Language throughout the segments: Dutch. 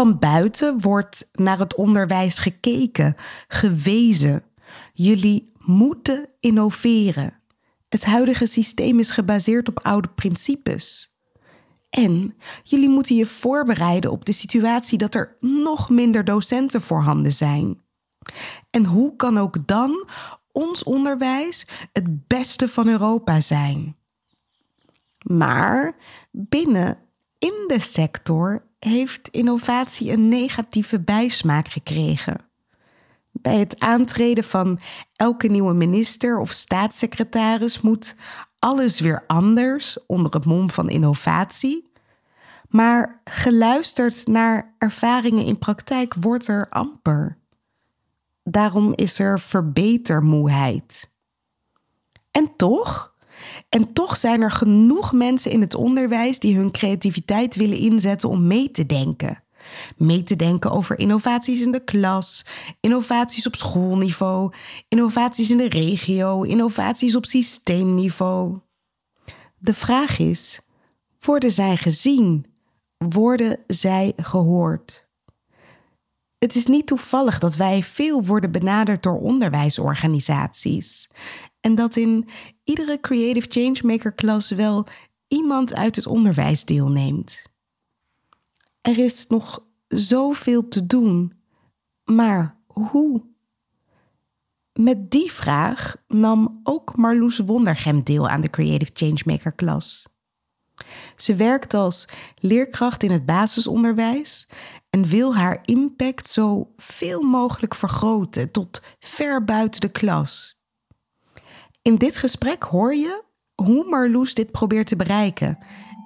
Van buiten wordt naar het onderwijs gekeken, gewezen. Jullie moeten innoveren. Het huidige systeem is gebaseerd op oude principes. En jullie moeten je voorbereiden op de situatie dat er nog minder docenten voorhanden zijn. En hoe kan ook dan ons onderwijs het beste van Europa zijn? Maar binnen in de sector heeft innovatie een negatieve bijsmaak gekregen. Bij het aantreden van elke nieuwe minister of staatssecretaris moet alles weer anders onder het mom van innovatie. Maar geluisterd naar ervaringen in praktijk wordt er amper. Daarom is er verbetermoeheid. En toch? En toch zijn er genoeg mensen in het onderwijs die hun creativiteit willen inzetten om mee te denken. Mee te denken over innovaties in de klas, innovaties op schoolniveau, innovaties in de regio, innovaties op systeemniveau. De vraag is: worden zij gezien? Worden zij gehoord? Het is niet toevallig dat wij veel worden benaderd door onderwijsorganisaties. En dat in iedere Creative Changemaker klas wel iemand uit het onderwijs deelneemt. Er is nog zoveel te doen, maar hoe? Met die vraag nam ook Marloes Wondergem deel aan de Creative Changemaker klas. Ze werkt als leerkracht in het basisonderwijs en wil haar impact zo veel mogelijk vergroten tot ver buiten de klas. In dit gesprek hoor je hoe Marloes dit probeert te bereiken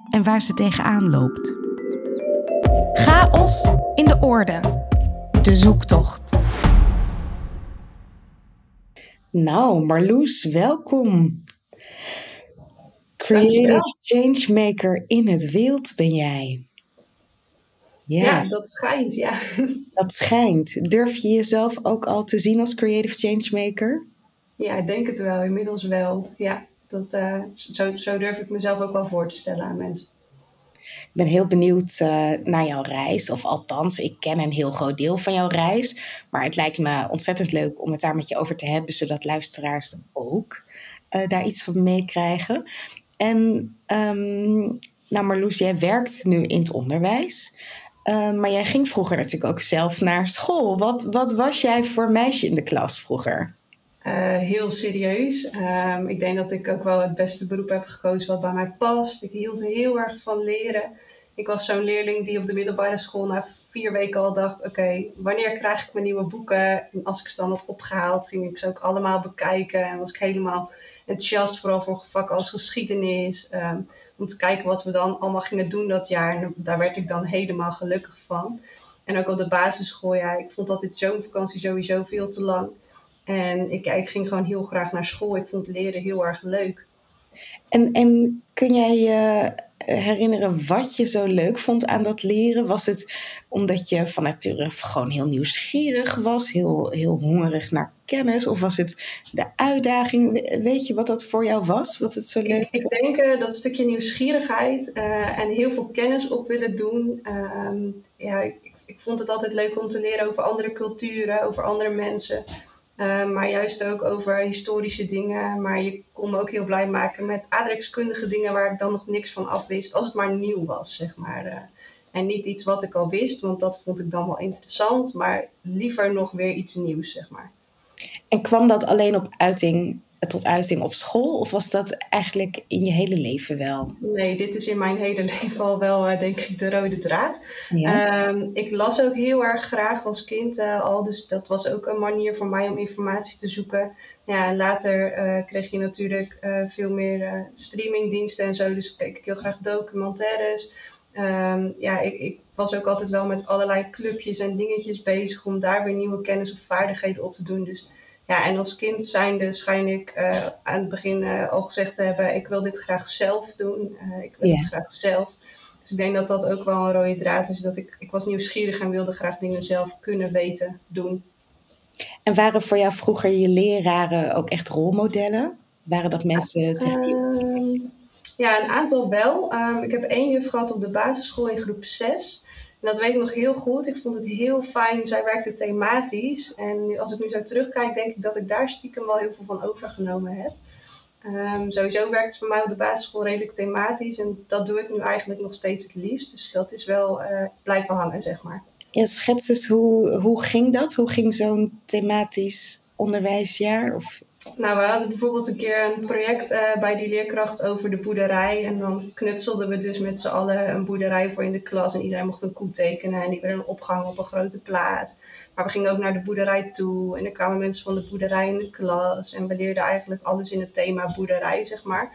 en waar ze tegenaan loopt. Chaos in de orde. De zoektocht. Nou, Marloes, welkom. Creative Changemaker in het wild ben jij. Ja. ja, dat schijnt, ja. Dat schijnt. Durf je jezelf ook al te zien als Creative Changemaker? Ja, ik denk het wel. Inmiddels wel. Ja, dat, uh, zo, zo durf ik mezelf ook wel voor te stellen aan mensen. Ik ben heel benieuwd uh, naar jouw reis. Of althans, ik ken een heel groot deel van jouw reis. Maar het lijkt me ontzettend leuk om het daar met je over te hebben, zodat luisteraars ook uh, daar iets van meekrijgen. En um, nou Marloes, jij werkt nu in het onderwijs. Maar jij ging vroeger natuurlijk ook zelf naar school. Wat, wat was jij voor meisje in de klas vroeger? Uh, heel serieus. Um, ik denk dat ik ook wel het beste beroep heb gekozen wat bij mij past. Ik hield heel erg van leren. Ik was zo'n leerling die op de middelbare school na vier weken al dacht: oké, wanneer krijg ik mijn nieuwe boeken? En als ik ze dan had opgehaald, ging ik ze ook allemaal bekijken. En was ik helemaal enthousiast, vooral voor vakken als geschiedenis. Um, om te kijken wat we dan allemaal gingen doen dat jaar. En daar werd ik dan helemaal gelukkig van. En ook op de basisschool, ja, ik vond altijd zo'n vakantie sowieso veel te lang. En ik, ik ging gewoon heel graag naar school. Ik vond leren heel erg leuk. En, en kun jij je herinneren wat je zo leuk vond aan dat leren? Was het omdat je van nature gewoon heel nieuwsgierig was, heel, heel hongerig naar kennis? Of was het de uitdaging? Weet je wat dat voor jou was? Wat het zo leuk Ik, ik denk uh, dat stukje nieuwsgierigheid uh, en heel veel kennis op willen doen. Uh, ja, ik, ik vond het altijd leuk om te leren over andere culturen, over andere mensen. Uh, maar juist ook over historische dingen. Maar je kon me ook heel blij maken met aardrijkskundige dingen waar ik dan nog niks van af wist. Als het maar nieuw was, zeg maar. Uh, en niet iets wat ik al wist, want dat vond ik dan wel interessant. Maar liever nog weer iets nieuws, zeg maar. En kwam dat alleen op uiting tot uiting op school? Of was dat eigenlijk in je hele leven wel? Nee, dit is in mijn hele leven al wel, uh, denk ik, de rode draad. Ja. Um, ik las ook heel erg graag als kind uh, al. Dus dat was ook een manier voor mij om informatie te zoeken. Ja, later uh, kreeg je natuurlijk veel meer streamingdiensten en zo. Dus keek ik heel graag documentaires. Um, ja, ik, ik was ook altijd wel met allerlei clubjes en dingetjes bezig om daar weer nieuwe kennis of vaardigheden op te doen. Dus ja, en als kind zijnde schijn ik uh, aan het begin uh, al gezegd te hebben, ik wil dit graag zelf doen. Uh, ik wil yeah. dit graag zelf. Dus ik denk dat dat ook wel een rode draad is. Dat ik, ik was nieuwsgierig en wilde graag dingen zelf kunnen weten, doen. En waren voor jou vroeger je leraren ook echt rolmodellen? Waren dat mensen tegen wie? ja, een aantal wel. Um, ik heb één juf gehad op de basisschool in groep 6. En dat weet ik nog heel goed. Ik vond het heel fijn. Zij werkte thematisch. En als ik nu zo terugkijk, denk ik dat ik daar stiekem wel heel veel van overgenomen heb. Um, sowieso werkt het voor mij op de basisschool redelijk thematisch. En dat doe ik nu eigenlijk nog steeds het liefst. Dus dat is wel uh, blijven hangen, zeg maar. Ja, schets eens, hoe, hoe ging dat? Hoe ging zo'n thematisch onderwijsjaar? Of nou, we hadden bijvoorbeeld een keer een project uh, bij die leerkracht over de boerderij. En dan knutselden we dus met z'n allen een boerderij voor in de klas. En iedereen mocht een koe tekenen. En die werd opgehangen op een grote plaat. Maar we gingen ook naar de boerderij toe. En er kwamen mensen van de boerderij in de klas. En we leerden eigenlijk alles in het thema boerderij, zeg maar.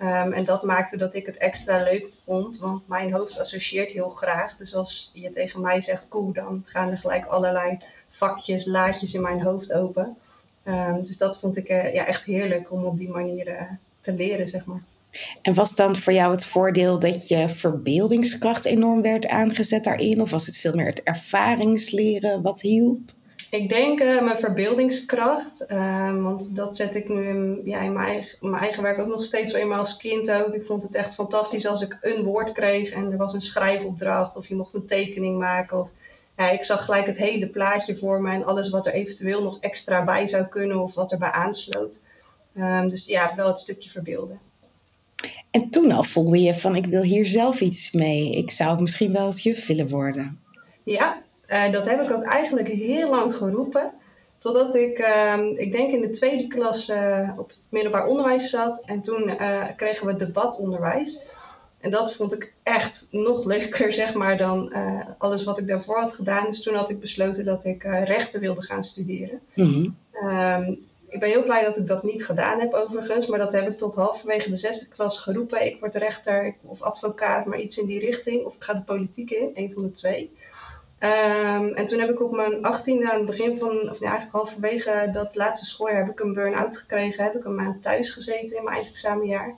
Um, en dat maakte dat ik het extra leuk vond. Want mijn hoofd associeert heel graag. Dus als je tegen mij zegt koe, dan gaan er gelijk allerlei vakjes, laadjes in mijn hoofd open. Um, dus dat vond ik uh, ja, echt heerlijk om op die manier uh, te leren, zeg maar. En was dan voor jou het voordeel dat je verbeeldingskracht enorm werd aangezet daarin? Of was het veel meer het ervaringsleren wat hielp? Ik denk uh, mijn verbeeldingskracht, uh, want dat zet ik nu in, ja, in, mijn, eigen, mijn eigen werk ook nog steeds wel eenmaal als kind ook. Ik vond het echt fantastisch als ik een woord kreeg en er was een schrijfopdracht of je mocht een tekening maken. Of ja, ik zag gelijk het hele plaatje voor me en alles wat er eventueel nog extra bij zou kunnen of wat erbij aansloot. Um, dus ja, wel het stukje verbeelden. En toen al voelde je van ik wil hier zelf iets mee. Ik zou misschien wel als juf willen worden. Ja, uh, dat heb ik ook eigenlijk heel lang geroepen. Totdat ik, uh, ik denk in de tweede klas uh, op het middelbaar onderwijs zat. En toen uh, kregen we debatonderwijs. En dat vond ik echt nog leuker, zeg maar, dan uh, alles wat ik daarvoor had gedaan. Dus toen had ik besloten dat ik uh, rechten wilde gaan studeren. Mm-hmm. Um, ik ben heel blij dat ik dat niet gedaan heb overigens, maar dat heb ik tot halverwege de zesde klas geroepen. Ik word rechter of advocaat, maar iets in die richting. Of ik ga de politiek in, een van de twee. Um, en toen heb ik op mijn achttiende, aan het begin van, of nee, eigenlijk halverwege dat laatste schooljaar, heb ik een burn-out gekregen. Heb ik een maand thuis gezeten in mijn eindexamenjaar.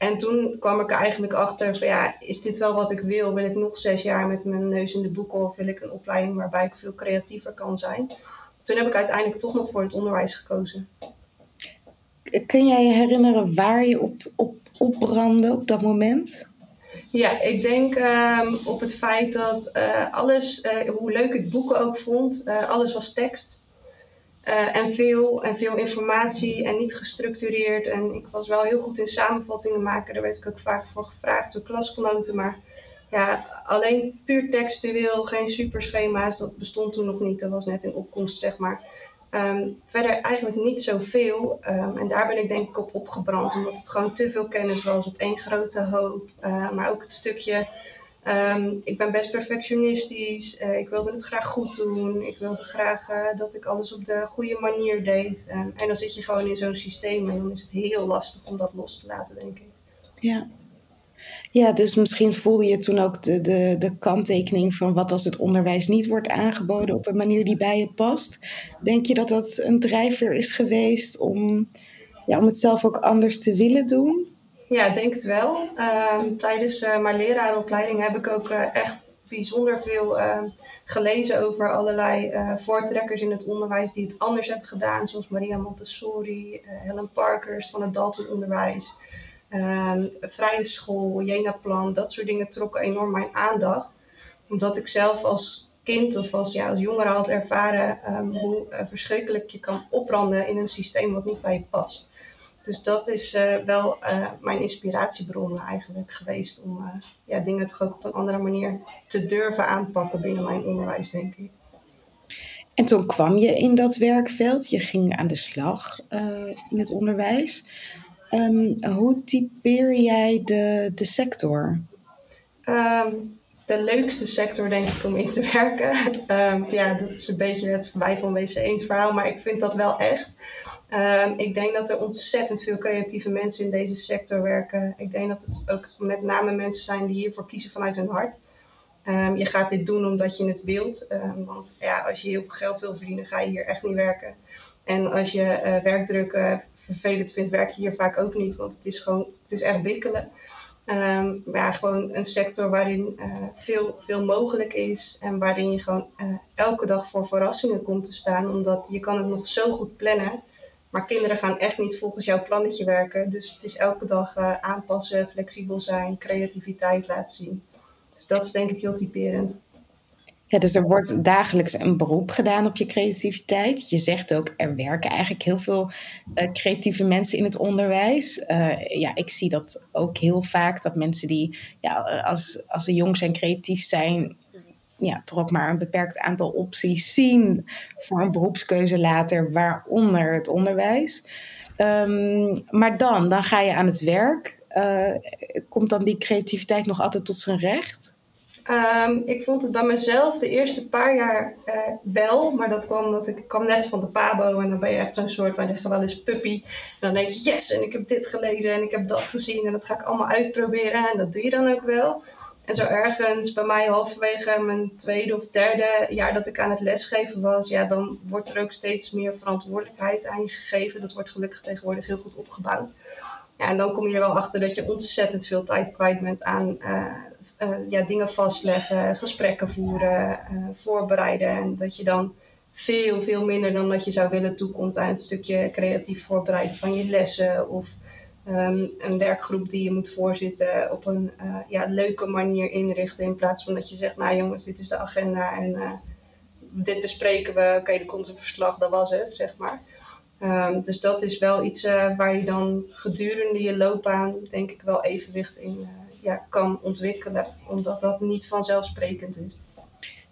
En toen kwam ik er eigenlijk achter van ja, is dit wel wat ik wil? Wil ik nog zes jaar met mijn neus in de boeken of wil ik een opleiding waarbij ik veel creatiever kan zijn? Toen heb ik uiteindelijk toch nog voor het onderwijs gekozen. Kun jij je herinneren waar je op, op opbrandde op dat moment? Ja, ik denk um, op het feit dat uh, alles, uh, hoe leuk ik boeken ook vond, uh, alles was tekst. Uh, en, veel, en veel informatie en niet gestructureerd. En ik was wel heel goed in samenvattingen maken. Daar werd ik ook vaak voor gevraagd door klasgenoten. Maar ja, alleen puur textueel, geen superschema's, dat bestond toen nog niet. Dat was net in opkomst, zeg maar. Um, verder eigenlijk niet zoveel. Um, en daar ben ik denk ik op opgebrand. Omdat het gewoon te veel kennis was op één grote hoop. Uh, maar ook het stukje Um, ik ben best perfectionistisch. Uh, ik wilde het graag goed doen. Ik wilde graag uh, dat ik alles op de goede manier deed. Um, en dan zit je gewoon in zo'n systeem en dan is het heel lastig om dat los te laten, denk ik. Ja. Ja, dus misschien voelde je toen ook de, de, de kanttekening van wat als het onderwijs niet wordt aangeboden op een manier die bij je past. Denk je dat dat een drijfveer is geweest om ja, om het zelf ook anders te willen doen? Ja, denk het wel. Ehm, tijdens uh, mijn leraaropleiding heb ik ook echt bijzonder veel ehm, gelezen over allerlei voortrekkers in het onderwijs die het anders hebben gedaan. Zoals Maria Montessori, Helen Parkers van het Dalton Onderwijs. Ehm, vrije school, Jena-plan, dat soort dingen trokken enorm mijn aandacht. Omdat ik zelf als kind of als, ja, als jongere had ervaren hoe verschrikkelijk je kan opbranden in een systeem wat niet bij je past. Dus dat is uh, wel uh, mijn inspiratiebron eigenlijk geweest om ja, dingen toch ook op een andere manier te durven aanpakken binnen mijn onderwijs, denk ik. En toen kwam je in dat werkveld, je ging aan de slag in het onderwijs. Um, hoe typeer jij de, de sector? Um, de leukste sector, denk ik, om in te werken. Um, ja, dat is een beetje het voorbij van WC Eend verhaal, maar ik vind dat wel echt. Ik denk dat er ontzettend veel creatieve mensen in deze sector werken. Ik denk dat het ook met name mensen zijn die hiervoor kiezen vanuit hun hart. je gaat dit doen omdat je het wilt. want ja, als je heel veel geld wil verdienen, ga je hier echt niet werken. En als je uh, werkdruk uh, vervelend vindt, werk je hier vaak ook niet, want het is gewoon, het is echt wikkelen. Maar gewoon een sector waarin uh, veel, veel mogelijk is en waarin je gewoon elke dag voor verrassingen komt te staan, omdat je kan het nog zo goed plannen. Maar kinderen gaan echt niet volgens jouw plannetje werken. Dus het is elke dag aanpassen, flexibel zijn, creativiteit laten zien. Dus dat is denk ik heel typerend. Ja, dus er wordt dagelijks een beroep gedaan op je creativiteit. Je zegt ook, er werken eigenlijk heel veel uh, creatieve mensen in het onderwijs. Uh, ja, ik zie dat ook heel vaak, dat mensen die, ja, als, als ze jong zijn, creatief zijn, ja, toch ook maar een beperkt aantal opties zien voor een beroepskeuze later, waaronder het onderwijs. Um, maar dan, dan ga je aan het werk. Uh, komt dan die creativiteit nog altijd tot zijn recht? Um, ik vond het bij mezelf de eerste paar jaar uh, wel, maar dat kwam omdat ik, kwam net van de Pabo en dan ben je echt zo'n soort van je wel eens puppy. En dan denk je yes, en ik heb dit gelezen en ik heb dat gezien en dat ga ik allemaal uitproberen en dat doe je dan ook wel. En zo ergens bij mij halverwege mijn tweede of derde jaar dat ik aan het lesgeven was, ja, dan wordt er ook steeds meer verantwoordelijkheid aan je gegeven. Dat wordt gelukkig tegenwoordig heel goed opgebouwd. Ja, en dan kom je er wel achter dat je ontzettend veel tijd kwijt bent aan uh, uh, ja, dingen vastleggen, gesprekken voeren, uh, voorbereiden. En dat je dan veel, veel minder dan dat je zou willen toekomt aan het stukje creatief voorbereiden van je lessen. Of um, een werkgroep die je moet voorzitten op een ja, leuke manier inrichten. In plaats van dat je zegt, nou jongens, dit is de agenda en dit bespreken we. Oké, okay, er komt een verslag, dat was het, zeg maar. Um, dus dat is wel iets uh, waar je dan gedurende je loopbaan, denk ik, wel evenwicht in ja, kan ontwikkelen, omdat dat niet vanzelfsprekend is.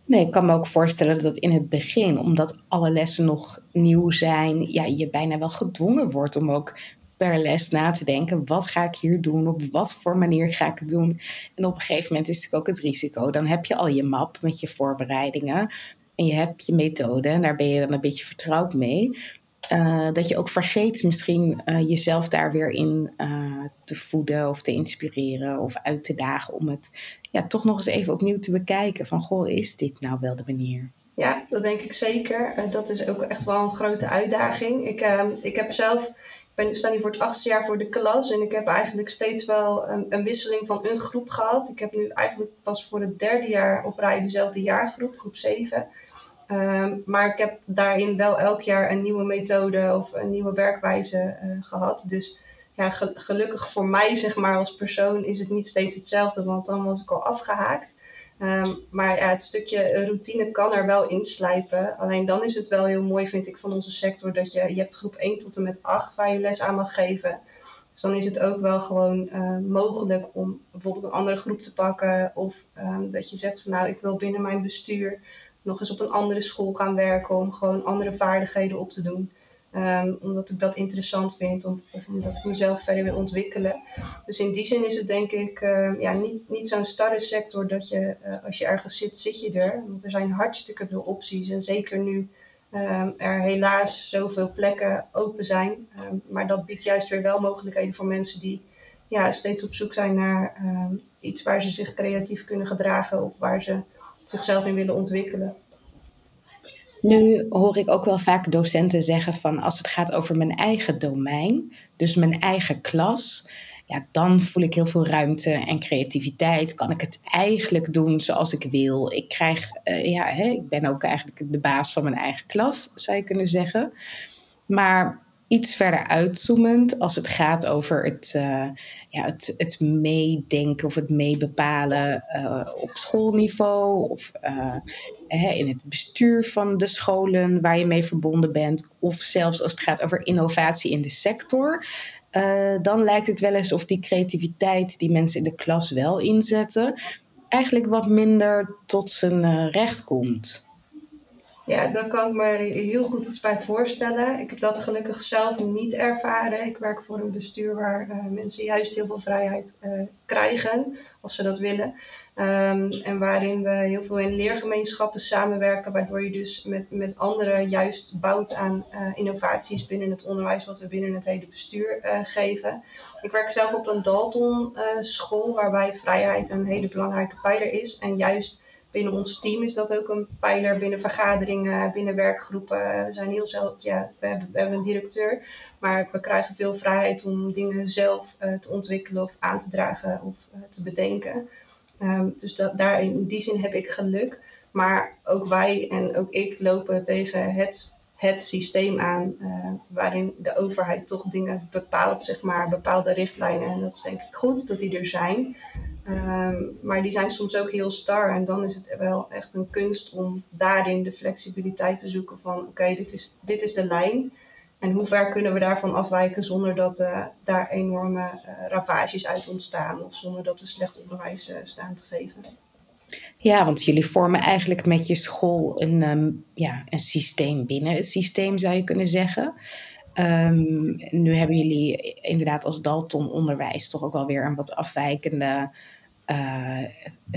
Nee, ik kan me ook voorstellen dat in het begin, omdat alle lessen nog nieuw zijn, ja, je bijna wel gedwongen wordt om ook per les na te denken: wat ga ik hier doen? Op wat voor manier ga ik het doen? En op een gegeven moment is natuurlijk ook het risico. Dan heb je al je map met je voorbereidingen en je hebt je methode en daar ben je dan een beetje vertrouwd mee. Uh, dat je ook vergeet misschien uh, jezelf daar weer in uh, te voeden of te inspireren of uit te dagen om het ja, toch nog eens even opnieuw te bekijken van goh, is dit nou wel de manier? Ja, dat denk ik zeker. dat is ook echt wel een grote uitdaging. Ik, ehm, ik heb zelf, ben, sta nu voor het achtste jaar voor de klas en ik heb eigenlijk steeds wel een, een wisseling van een groep gehad. Ik heb nu eigenlijk pas voor het derde jaar op rij dezelfde jaargroep, groep 7. Um, maar ik heb daarin wel elk jaar een nieuwe methode of een nieuwe werkwijze uh, gehad. Dus ja, gelukkig voor mij, zeg maar, als persoon is het niet steeds hetzelfde, want dan was ik al afgehaakt. Um, maar ja, het stukje routine kan er wel inslijpen. Alleen dan is het wel heel mooi, vind ik, van onze sector dat je, je hebt groep 1 tot en met 8 waar je les aan mag geven. Dus dan is het ook wel gewoon uh, mogelijk om bijvoorbeeld een andere groep te pakken. Of um, dat je zegt van nou, ik wil binnen mijn bestuur nog eens op een andere school gaan werken om gewoon andere vaardigheden op te doen. Um, omdat ik dat interessant vind of, of, omdat ik mezelf verder wil ontwikkelen. Dus in die zin is het denk ik uh, ja, niet, niet zo'n starre sector dat je uh, als je ergens zit, zit je er. Want er zijn hartstikke veel opties en zeker nu um, er helaas zoveel plekken open zijn. Maar dat biedt juist weer wel mogelijkheden voor mensen die ja, steeds op zoek zijn naar iets waar ze zich creatief kunnen gedragen of waar ze zichzelf in willen ontwikkelen. Nu hoor ik ook wel vaak docenten zeggen van als het gaat over mijn eigen domein, dus mijn eigen klas, ja, dan voel ik heel veel ruimte en creativiteit. Kan ik het eigenlijk doen zoals ik wil? Ik krijg, uh, ja, hè, ik ben ook eigenlijk de baas van mijn eigen klas, zou je kunnen zeggen. Maar iets verder uitzoomend als het gaat over het, uh, ja, het, het meedenken of het meebepalen uh, op schoolniveau of uh, in het bestuur van de scholen waar je mee verbonden bent, of zelfs als het gaat over innovatie in de sector. dan lijkt het wel eens of die creativiteit die mensen in de klas wel inzetten, eigenlijk wat minder tot zijn recht komt. Ja, daar kan ik me heel goed iets bij voorstellen. Ik heb dat gelukkig zelf niet ervaren. Ik werk voor een bestuur waar uh, mensen juist heel veel vrijheid uh, krijgen als ze dat willen. Um, en waarin we heel veel in leergemeenschappen samenwerken, waardoor je dus met, met anderen juist bouwt aan uh, innovaties binnen het onderwijs wat we binnen het hele bestuur geven. Ik werk zelf op een Dalton school waarbij vrijheid een hele belangrijke pijler is. En juist binnen ons team is dat ook een pijler binnen vergaderingen, binnen werkgroepen. We zijn heel zelf, ja, we hebben, we hebben een directeur, maar we krijgen veel vrijheid om dingen zelf uh, te ontwikkelen of aan te dragen of uh, te bedenken. Um, dus dat, daar in die zin heb ik geluk. Maar ook wij en ook ik lopen tegen het, het systeem aan uh, waarin de overheid toch dingen bepaalt, zeg maar, bepaalde richtlijnen. En dat is denk ik goed dat die er zijn. Um, maar die zijn soms ook heel star. En dan is het wel echt een kunst om daarin de flexibiliteit te zoeken van oké, dit, is, dit is de lijn. En hoe ver kunnen we daarvan afwijken zonder dat uh, daar enorme uh, ravages uit ontstaan of zonder dat we slecht onderwijs staan te geven. Ja, want jullie vormen eigenlijk met je school een, um, ja, een systeem binnen het systeem, zou je kunnen zeggen. Um, nu hebben jullie inderdaad als Dalton onderwijs toch ook alweer een wat afwijkende uh,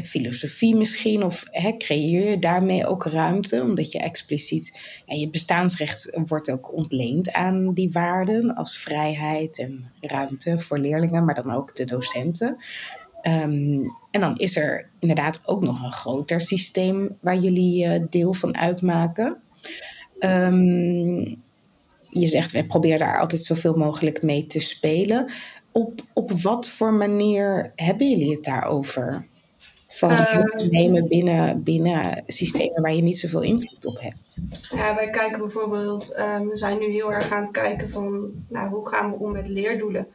filosofie misschien? Of creëer je daarmee ook ruimte, omdat je expliciet, ja, je bestaansrecht wordt ook ontleend aan die waarden als vrijheid en ruimte voor leerlingen, maar dan ook de docenten. Um, en dan is er inderdaad ook nog een groter systeem waar jullie uh, deel van uitmaken. Um, je zegt, we proberen daar altijd zoveel mogelijk mee te spelen op, op wat voor manier hebben jullie het daarover? Van uh, nemen binnen, binnen systemen waar je niet zoveel invloed op hebt. Ja, wij kijken bijvoorbeeld, um, we zijn nu heel erg aan het kijken van nou, hoe gaan we om met leerdoelen.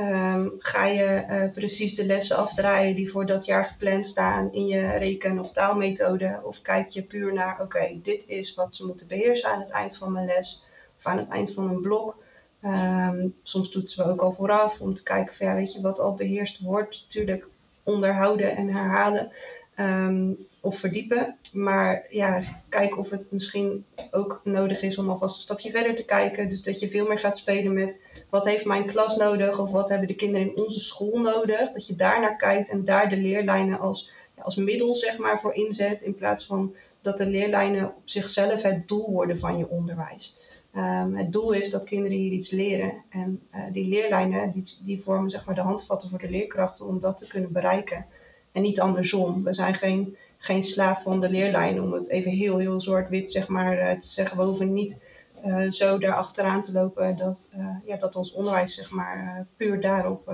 Um, ga je uh, precies de lessen afdraaien die voor dat jaar gepland staan in je reken- of taalmethode? Of kijk je puur naar, oké, dit is wat ze moeten beheersen aan het eind van mijn les of aan het eind van een blok. Um, soms toetsen we ook al vooraf om te kijken van ja, weet je, wat al beheerst wordt. Natuurlijk onderhouden en herhalen um, of verdiepen. Maar ja, kijk of het misschien ook nodig is om alvast een stapje verder te kijken. Dus dat je veel meer gaat spelen met wat heeft mijn klas nodig of wat hebben de kinderen in onze school nodig. Dat je daar naar kijkt en daar de leerlijnen als, ja, als middel zeg maar voor inzet. In plaats van dat de leerlijnen op zichzelf het doel worden van je onderwijs. Um, het doel is dat kinderen hier iets leren. En uh, die leerlijnen die, die vormen zeg maar, de handvatten voor de leerkrachten om dat te kunnen bereiken. En niet andersom. We zijn geen, geen slaaf van de leerlijn, om het even heel, heel zwart-wit zeg maar, uh, te zeggen. We hoeven niet uh, zo daar achteraan te lopen dat, ja, dat ons onderwijs zeg maar, puur daarop,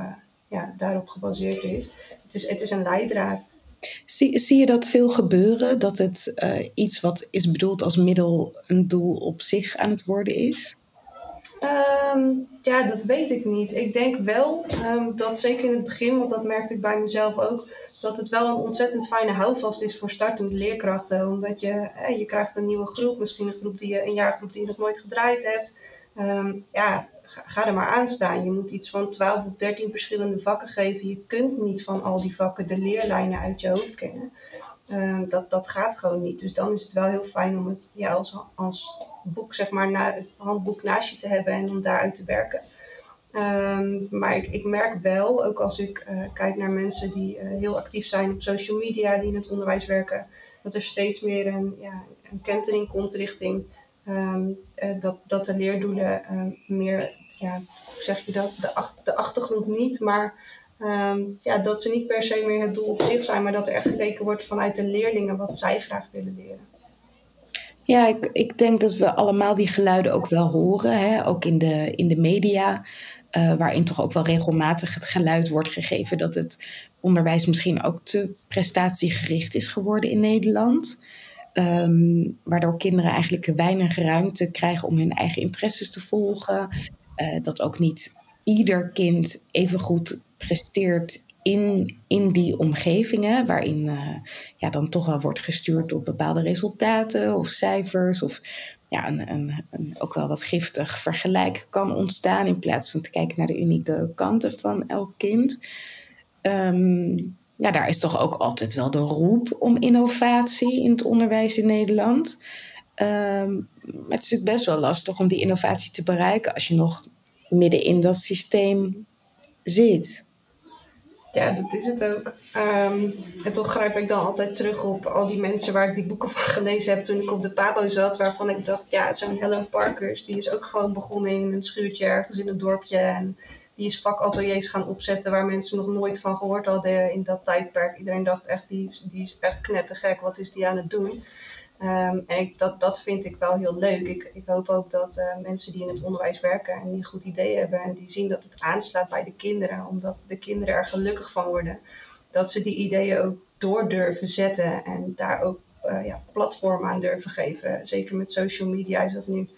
ja, daarop gebaseerd is. Het, is. het is een leidraad. Zie, zie je dat veel gebeuren? Dat het iets wat is bedoeld als middel een doel op zich aan het worden is? Um, ja, dat weet ik niet. Ik denk wel um, dat zeker in het begin, want dat merkte ik bij mezelf ook, dat het wel een ontzettend fijne houvast is voor startende leerkrachten. Omdat je, je krijgt een nieuwe groep, misschien een groep die je, een jaargroep die je nog nooit gedraaid hebt. Um, ja, ga, er maar aan staan. Je moet iets van 12 of 13 verschillende vakken geven. Je kunt niet van al die vakken de leerlijnen uit je hoofd kennen. Um, dat, dat gaat gewoon niet. Dus dan is het wel heel fijn om het ja, als, als boek, zeg maar, het handboek naast je te hebben en om daaruit te werken. Um, maar ik, merk wel, ook als ik uh, kijk naar mensen die uh, heel actief zijn op social media, die in het onderwijs werken, dat er steeds meer een, ja, een kentering komt richting Um, uh, dat, dat de leerdoelen um, meer, ja, hoe zeg je dat, de, de achtergrond niet, maar ja, dat ze niet per se meer het doel op zich zijn, maar dat er echt gekeken wordt vanuit de leerlingen wat zij graag willen leren. Ja, ik, ik denk dat we allemaal die geluiden ook wel horen, hè? ook in de, in de media. Uh, waarin toch ook wel regelmatig het geluid wordt gegeven dat het onderwijs misschien ook te prestatiegericht is geworden in Nederland. Um, waardoor kinderen eigenlijk weinig ruimte krijgen om hun eigen interesses te volgen. Uh, dat ook niet ieder kind even goed presteert in, in die omgevingen, waarin uh, ja, dan toch wel wordt gestuurd op bepaalde resultaten of cijfers, of ja, een, een, ook wel wat giftig vergelijk kan ontstaan, in plaats van te kijken naar de unieke kanten van elk kind. Um, ja, daar is toch ook altijd wel de roep om innovatie in het onderwijs in Nederland. Um, maar het is natuurlijk best wel lastig om die innovatie te bereiken als je nog midden in dat systeem zit. Ja, dat is het ook. Um, en toch grijp ik dan altijd terug op al die mensen waar ik die boeken van gelezen heb toen ik op de Pabo zat. Waarvan ik dacht, ja, zo'n Helen Parkers, die is ook gewoon begonnen in een schuurtje ergens in een dorpje. En die is vakateliers gaan opzetten waar mensen nog nooit van gehoord hadden in dat tijdperk. Iedereen dacht echt, die, die is echt knettergek, wat is die aan het doen? Um, en ik, dat, dat vind ik wel heel leuk. Ik, ik hoop ook dat uh, mensen die in het onderwijs werken en die een goed idee hebben en die zien dat het aanslaat bij de kinderen, omdat de kinderen er gelukkig van worden, dat ze die ideeën ook door durven zetten en daar ook uh, ja, platform aan durven geven. Zeker met social media is dat nu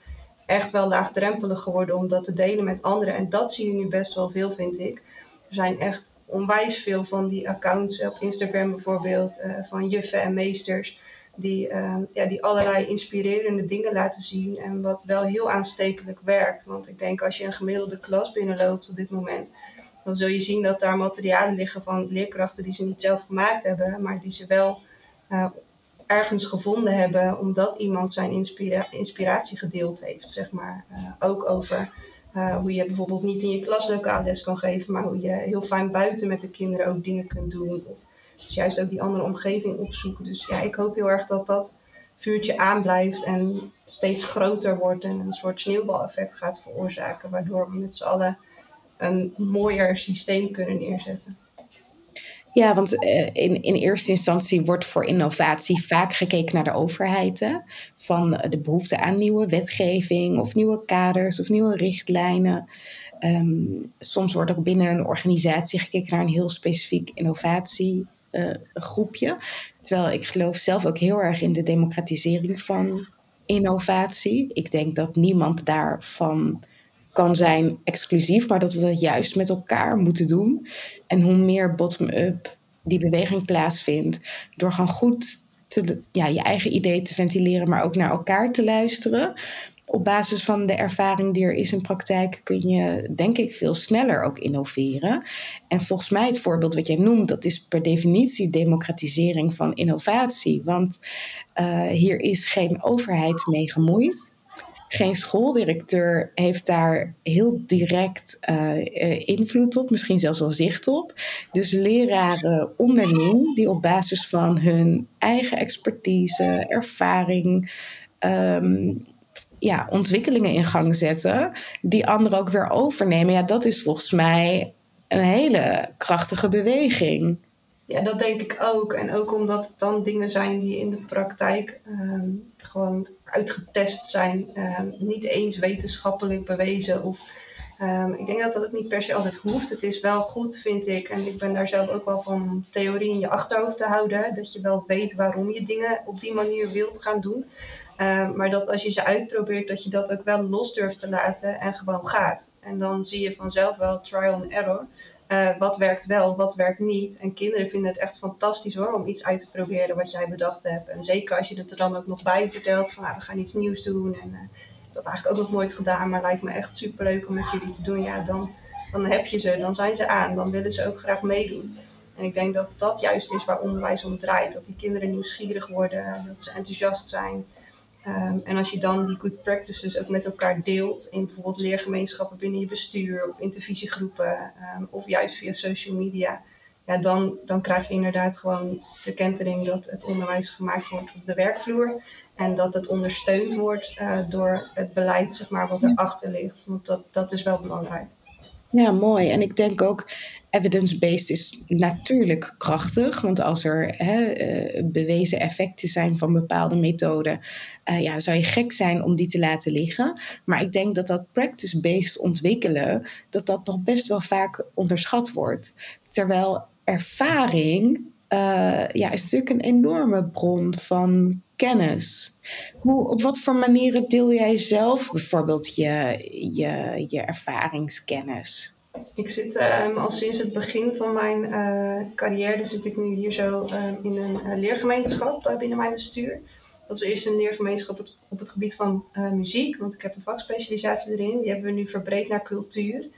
echt wel laagdrempelig geworden om dat te delen met anderen. En dat zie je nu best wel veel, vind ik. Er zijn echt onwijs veel van die accounts op Instagram bijvoorbeeld, uh, van juffen en meesters die, uh, ja, die allerlei inspirerende dingen laten zien en wat wel heel aanstekelijk werkt. Want ik denk als je een gemiddelde klas binnenloopt op dit moment, dan zul je zien dat daar materialen liggen van leerkrachten die ze niet zelf gemaakt hebben, maar die ze wel uh, ergens gevonden hebben omdat iemand zijn inspira inspiratie gedeeld heeft, zeg maar. Uh, ook over uh, hoe je bijvoorbeeld niet in je klaslokaal les kan geven, maar hoe je heel fijn buiten met de kinderen ook dingen kunt doen. Of dus juist ook die andere omgeving opzoeken. Dus ja, ik hoop heel erg dat dat vuurtje aanblijft en steeds groter wordt en een soort sneeuwbaleffect gaat veroorzaken, waardoor we met z'n allen een mooier systeem kunnen neerzetten. Ja, want eh, in, in eerste instantie wordt voor innovatie vaak gekeken naar de overheid. Hè? Van de behoefte aan nieuwe wetgeving of nieuwe kaders of nieuwe richtlijnen. Um, soms wordt ook binnen een organisatie gekeken naar een heel specifiek innovatie uh, groepje. Terwijl ik geloof zelf ook heel erg in de democratisering van innovatie. Ik denk dat niemand daarvan kan zijn exclusief, maar dat we dat juist met elkaar moeten doen. En hoe meer bottom-up die beweging plaatsvindt, door gewoon goed te, ja, je eigen ideeën te ventileren, maar ook naar elkaar te luisteren, op basis van de ervaring die er is in praktijk kun je, denk ik, veel sneller ook innoveren. En volgens mij het voorbeeld wat jij noemt, dat is per definitie democratisering van innovatie. Want uh, hier is geen overheid mee gemoeid. Geen schooldirecteur heeft daar heel direct uh, invloed op, misschien zelfs wel zicht op. Dus leraren onderling, die op basis van hun eigen expertise, ervaring, um, ja, ontwikkelingen in gang zetten, die anderen ook weer overnemen. Ja, dat is volgens mij een hele krachtige beweging. Ja, dat denk ik ook. En ook omdat het dan dingen zijn die in de praktijk um, gewoon uitgetest zijn. Um, niet eens wetenschappelijk bewezen. Of, um, ik denk dat dat ook niet per se altijd hoeft. Het is wel goed, vind ik. En ik ben daar zelf ook wel van theorie in je achterhoofd te houden. Dat je wel weet waarom je dingen op die manier wilt gaan doen. Uh, maar dat als je ze uitprobeert, dat je dat ook wel los durft te laten en gewoon gaat. En dan zie je vanzelf wel trial and error. Uh, wat werkt wel, wat werkt niet. En kinderen vinden het echt fantastisch hoor, om iets uit te proberen wat jij bedacht hebt. En zeker als je het er dan ook nog bij vertelt van nou, we gaan iets nieuws doen. En uh, dat eigenlijk ook nog nooit gedaan, maar lijkt me echt superleuk om met jullie te doen. Ja, dan, dan heb je ze, dan zijn ze aan, dan willen ze ook graag meedoen. En ik denk dat dat juist is waar onderwijs om draait. Dat die kinderen nieuwsgierig worden, dat ze enthousiast zijn. Um, en als je dan die good practices ook met elkaar deelt, in bijvoorbeeld leergemeenschappen binnen je bestuur of intervisiegroepen, um, of juist via social media, ja, dan, dan krijg je inderdaad gewoon de kentering dat het onderwijs gemaakt wordt op de werkvloer en dat het ondersteund wordt uh, door het beleid zeg maar, wat erachter ligt. Want dat, dat is wel belangrijk. Ja, mooi. En ik denk ook, evidence-based is natuurlijk krachtig. Want als er hè, eh, bewezen effecten zijn van bepaalde methoden, uh, ja, zou je gek zijn om die te laten liggen. Maar ik denk dat dat practice-based ontwikkelen, dat dat nog best wel vaak onderschat wordt. Terwijl ervaring uh, ja, is natuurlijk een enorme bron van kennis. Hoe, op wat voor manieren deel jij zelf bijvoorbeeld je, je, je ervaringskennis? Ik zit um, al sinds het begin van mijn uh, carrière, zit ik nu hier zo um, in een uh, leergemeenschap uh, binnen mijn bestuur. Dat is eerst een leergemeenschap op het, gebied van muziek, want ik heb een vakspecialisatie erin. Die hebben we nu verbreed naar cultuur.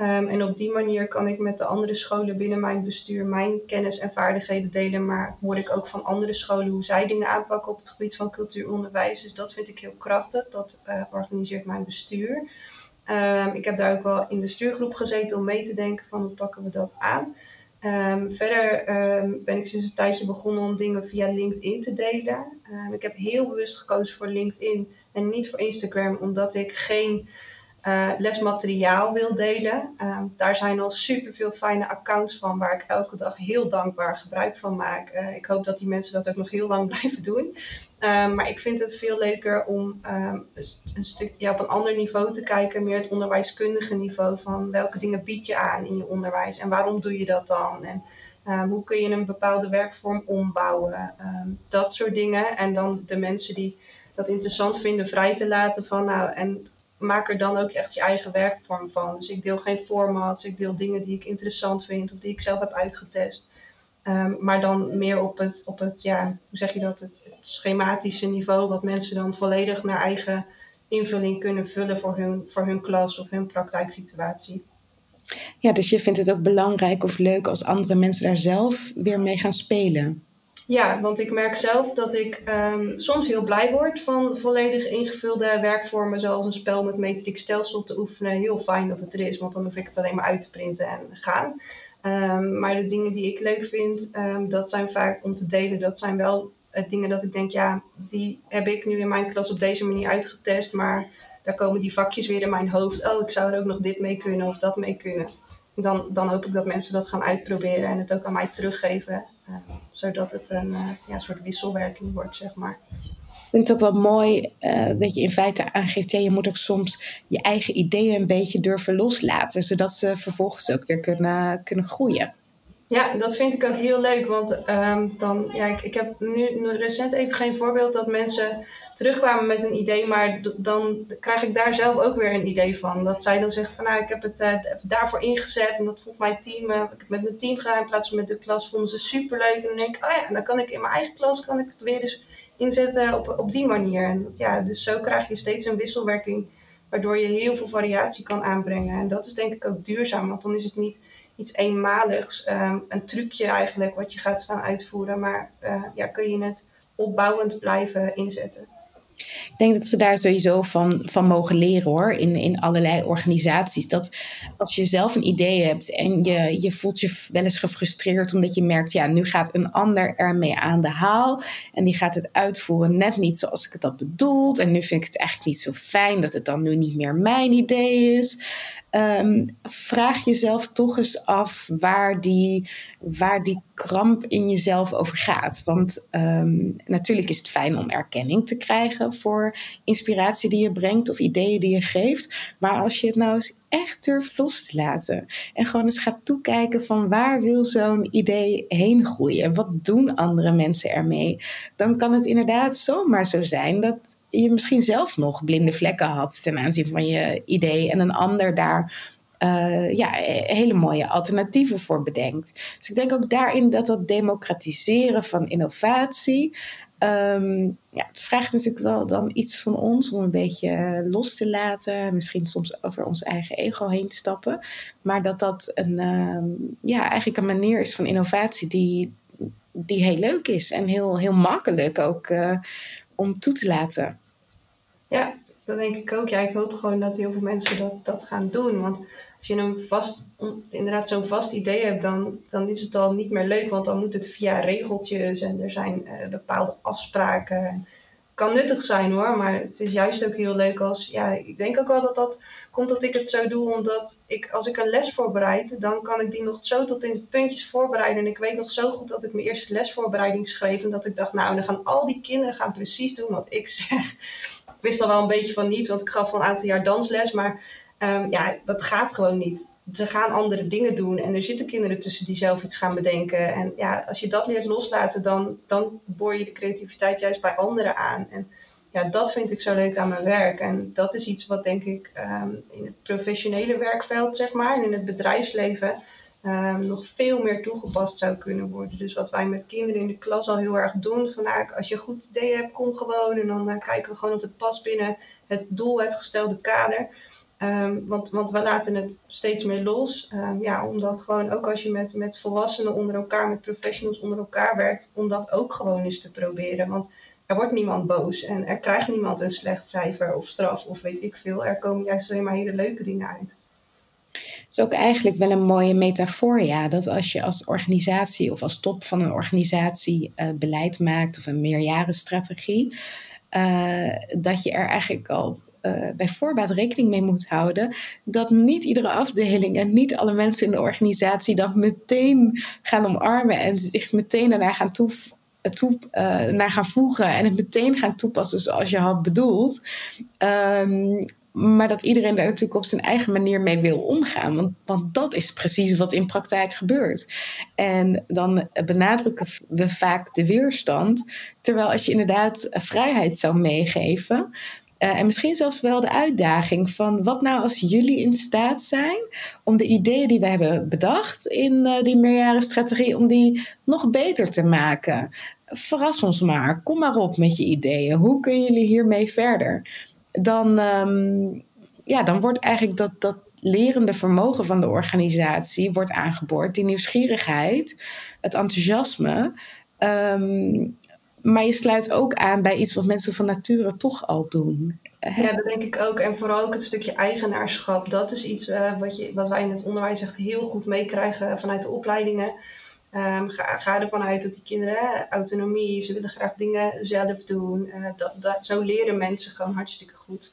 Um, en op die manier kan ik met de andere scholen binnen mijn bestuur mijn kennis en vaardigheden delen. Maar hoor ik ook van andere scholen hoe zij dingen aanpakken op het gebied van cultuuronderwijs. Dus dat vind ik heel krachtig. Dat organiseert mijn bestuur. Um, ik heb daar ook wel in de stuurgroep gezeten om mee te denken van hoe pakken we dat aan. Um, verder ben ik sinds een tijdje begonnen om dingen via LinkedIn te delen. ik heb heel bewust gekozen voor LinkedIn en niet voor Instagram, omdat ik geen uh, lesmateriaal wil delen. Daar zijn al super veel fijne accounts van waar ik elke dag heel dankbaar gebruik van maak. Uh, ik hoop dat die mensen dat ook nog heel lang blijven doen. Ehm, maar ik vind het veel leuker om um, een stuk ja, op een ander niveau te kijken, meer het onderwijskundige niveau van welke dingen bied je aan in je onderwijs en waarom doe je dat dan? En um, hoe kun je een bepaalde werkvorm ombouwen? dat soort dingen. En dan de mensen die dat interessant vinden vrij te laten van nou en maak er dan ook echt je eigen werkvorm van. Dus ik deel geen formats, ik deel dingen die ik interessant vind of die ik zelf heb uitgetest. Um, maar dan meer op het, op het ja, hoe zeg je dat, het, het, schematische niveau, wat mensen dan volledig naar eigen invulling kunnen vullen voor hun, voor hun klas of hun praktijksituatie. Ja, dus je vindt het ook belangrijk of leuk als andere mensen daar zelf weer mee gaan spelen. Ja, want ik merk zelf dat ik um, soms heel blij word van volledig ingevulde werkvormen, zoals een spel met metric stelsel te oefenen. Heel fijn dat het er is, want dan hoef ik het alleen maar uit te printen en gaan. Um, maar de dingen die ik leuk vind, um, dat zijn vaak om te delen. Dat zijn wel uh, dingen dat ik denk, ja, die heb ik nu in mijn klas op deze manier uitgetest. Maar daar komen die vakjes weer in mijn hoofd. Oh, ik zou er ook nog dit mee kunnen of dat mee kunnen. Dan, dan hoop ik dat mensen dat gaan uitproberen en het ook aan mij teruggeven. Uh, zodat het een uh, ja, soort wisselwerking wordt, zeg maar. Ik vind het ook wel mooi uh, dat je in feite aangeeft, ja, je moet ook soms je eigen ideeën een beetje durven loslaten, zodat ze vervolgens ook weer kunnen, kunnen groeien. Ja, dat vind ik ook heel leuk, want um, dan, ja, ik, ik heb nu recent even geen voorbeeld dat mensen terugkwamen met een idee, maar dan krijg ik daar zelf ook weer een idee van. Dat zij dan zeggen van nou, ik heb het uh, daarvoor ingezet en dat vond mijn team, uh, ik heb met mijn team gedaan in plaats van met de klas, vonden ze superleuk. En dan denk ik, oh ja, dan kan ik in mijn eigen klas kan ik het weer eens inzetten op, op die manier. En ja, dus zo krijg je steeds een wisselwerking, waardoor je heel veel variatie kan aanbrengen. En dat is denk ik ook duurzaam, want dan is het niet iets eenmaligs, um, een trucje eigenlijk wat je gaat staan uitvoeren, maar uh, ja, kun je het opbouwend blijven inzetten. Ik denk dat we daar sowieso van, van mogen leren hoor, in, in allerlei organisaties. Dat als je zelf een idee hebt en je, je voelt je wel eens gefrustreerd omdat je merkt, ja, nu gaat een ander ermee aan de haal en die gaat het uitvoeren net niet zoals ik het had bedoeld. En nu vind ik het eigenlijk niet zo fijn dat het dan nu niet meer mijn idee is. Um, vraag jezelf toch eens af waar die, waar die kramp in jezelf over gaat. Want um, natuurlijk is het fijn om erkenning te krijgen voor inspiratie die je brengt of ideeën die je geeft. Maar als je het nou eens echt durft los te laten en gewoon eens gaat toekijken van waar wil zo'n idee heen groeien? Wat doen andere mensen ermee? Dan kan het inderdaad zomaar zo zijn dat je misschien zelf nog blinde vlekken had ten aanzien van je idee en een ander daar uh, ja, hele mooie alternatieven voor bedenkt. Dus ik denk ook daarin dat dat democratiseren van innovatie. Um, ja, het vraagt natuurlijk wel dan iets van ons om een beetje los te laten. Misschien soms over ons eigen ego heen te stappen. Maar dat dat een, um, ja, eigenlijk een manier is van innovatie die, die heel leuk is. En heel, heel makkelijk ook uh, om toe te laten. Ja, dat denk ik ook. Ja, ik hoop gewoon dat heel veel mensen dat, dat gaan doen. Want als je een vast, inderdaad zo'n vast idee hebt, dan, dan is het al niet meer leuk. Want dan moet het via regeltjes en er zijn uh, bepaalde afspraken. kan nuttig zijn hoor, maar het is juist ook heel leuk als, ja, ik denk ook wel dat dat komt dat ik het zo doe, omdat ik, als ik een les voorbereid, dan kan ik die nog zo tot in de puntjes voorbereiden. En ik weet nog zo goed dat ik mijn eerste lesvoorbereiding schreef en dat ik dacht, nou, dan gaan al die kinderen gaan precies doen wat ik zeg. Ik wist al wel een beetje van niet, want ik gaf al een aantal jaar dansles, maar um, ja, dat gaat gewoon niet ze gaan andere dingen doen en er zitten kinderen tussen die zelf iets gaan bedenken. En ja, als je dat leert loslaten, dan, dan boor je de creativiteit juist bij anderen aan. En ja, dat vind ik zo leuk aan mijn werk. En dat is iets wat denk ik ehm, in het professionele werkveld, zeg maar, en in het bedrijfsleven um, nog veel meer toegepast zou kunnen worden. Dus wat wij met kinderen in de klas al heel erg doen, van nou, als je een goed idee hebt, kom gewoon. En dan uh, kijken we gewoon of het past binnen het doel, het gestelde kader. Um, want, want we laten het steeds meer los. Um, ja, omdat gewoon ook als je met, met volwassenen onder elkaar, met professionals onder elkaar werkt, om dat ook gewoon eens te proberen. Want er wordt niemand boos en er krijgt niemand een slecht cijfer of straf of weet ik veel. Er komen juist alleen maar hele leuke dingen uit. Het is ook eigenlijk wel een mooie metafoor, ja. Dat als je als organisatie of als top van een organisatie uh, beleid maakt of een meerjarenstrategie, uh, dat je er eigenlijk al uh, bij voorbaat rekening mee moet houden dat niet iedere afdeling en niet alle mensen in de organisatie dat meteen gaan omarmen en zich meteen daarna gaan toe, toe uh, naar gaan voegen en het meteen gaan toepassen zoals je had bedoeld. Um, maar dat iedereen daar natuurlijk op zijn eigen manier mee wil omgaan. Want, want dat is precies wat in praktijk gebeurt. En dan benadrukken we vaak de weerstand. Terwijl als je inderdaad vrijheid zou meegeven, uh, en misschien zelfs wel de uitdaging van wat nou als jullie in staat zijn om de ideeën die we hebben bedacht in uh, die meerjarenstrategie, om die nog beter te maken. Verras ons maar, kom maar op met je ideeën. Hoe kunnen jullie hiermee verder? Dan, um, ja, dan wordt eigenlijk dat, dat lerende vermogen van de organisatie wordt aangeboord. Die nieuwsgierigheid, het enthousiasme. Um, maar je sluit ook aan bij iets wat mensen van nature toch al doen. Ja, dat denk ik ook. En vooral ook het stukje eigenaarschap. Dat is iets uh, wat, je, wat wij in het onderwijs echt heel goed meekrijgen vanuit de opleidingen. Um, ga, ga ervan uit dat die kinderen autonomie, ze willen graag dingen zelf doen. Uh, dat, dat, zo leren mensen gewoon hartstikke goed.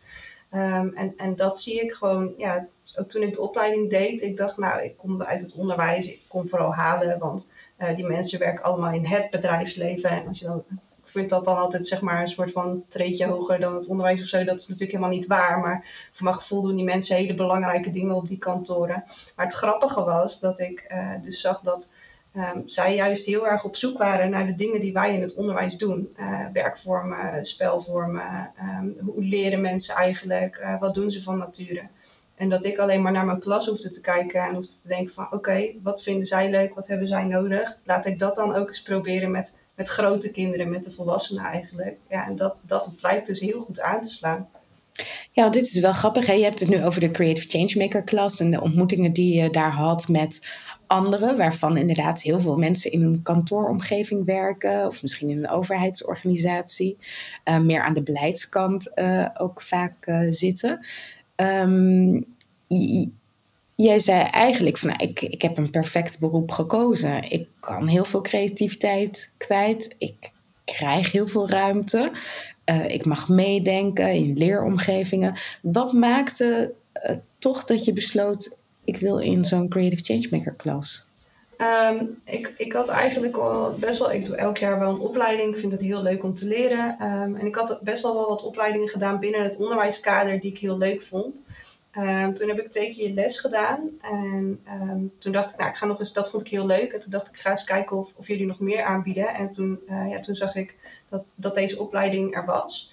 Um, en, en dat zie ik gewoon, ja, ook toen ik de opleiding deed, ik dacht, nou, ik kom uit het onderwijs, ik kom vooral halen, want uh, die mensen werken allemaal in het bedrijfsleven. En als je ik vind dat dan altijd zeg maar een soort van treedje hoger dan het onderwijs of zo. Dat is natuurlijk helemaal niet waar. Maar voor mijn gevoel doen die mensen hele belangrijke dingen op die kantoren. Maar het grappige was dat ik uh, dus zag dat um, zij juist heel erg op zoek waren naar de dingen die wij in het onderwijs doen. Uh, werkvormen, spelvormen, um, hoe leren mensen eigenlijk, wat doen ze van nature. En dat ik alleen maar naar mijn klas hoefde te kijken en hoefde te denken van oké, wat vinden zij leuk, wat hebben zij nodig? Laat ik dat dan ook eens proberen met, met grote kinderen, met de volwassenen eigenlijk. Ja, en dat, dat blijkt dus heel goed aan te slaan. Ja, dit is wel grappig. Hè? Je hebt het nu over de Creative Changemaker klas en de ontmoetingen die je daar had met anderen, waarvan inderdaad heel veel mensen in een kantooromgeving werken, of misschien in een overheidsorganisatie, uh, meer aan de beleidskant uh, ook vaak uh, zitten. Um, jij zei eigenlijk van nou, ik, ik heb een perfect beroep gekozen. Ik kan heel veel creativiteit kwijt. Ik krijg heel veel ruimte. Ik mag meedenken in leeromgevingen. Wat maakte toch dat je besloot, ik wil in zo'n Creative Changemaker klas? Um, ik, ik had eigenlijk al best wel, ik doe elk jaar wel een opleiding. Ik vind het heel leuk om te leren. Um, en ik had best wel wat opleidingen gedaan binnen het onderwijskader die ik heel leuk vond. Um, toen heb ik teken je les gedaan. En toen dacht ik, nou, ik ga nog eens, dat vond ik heel leuk. En toen dacht ik, ga eens kijken of, of jullie nog meer aanbieden. En toen, uh, ja, toen zag ik dat, dat deze opleiding er was.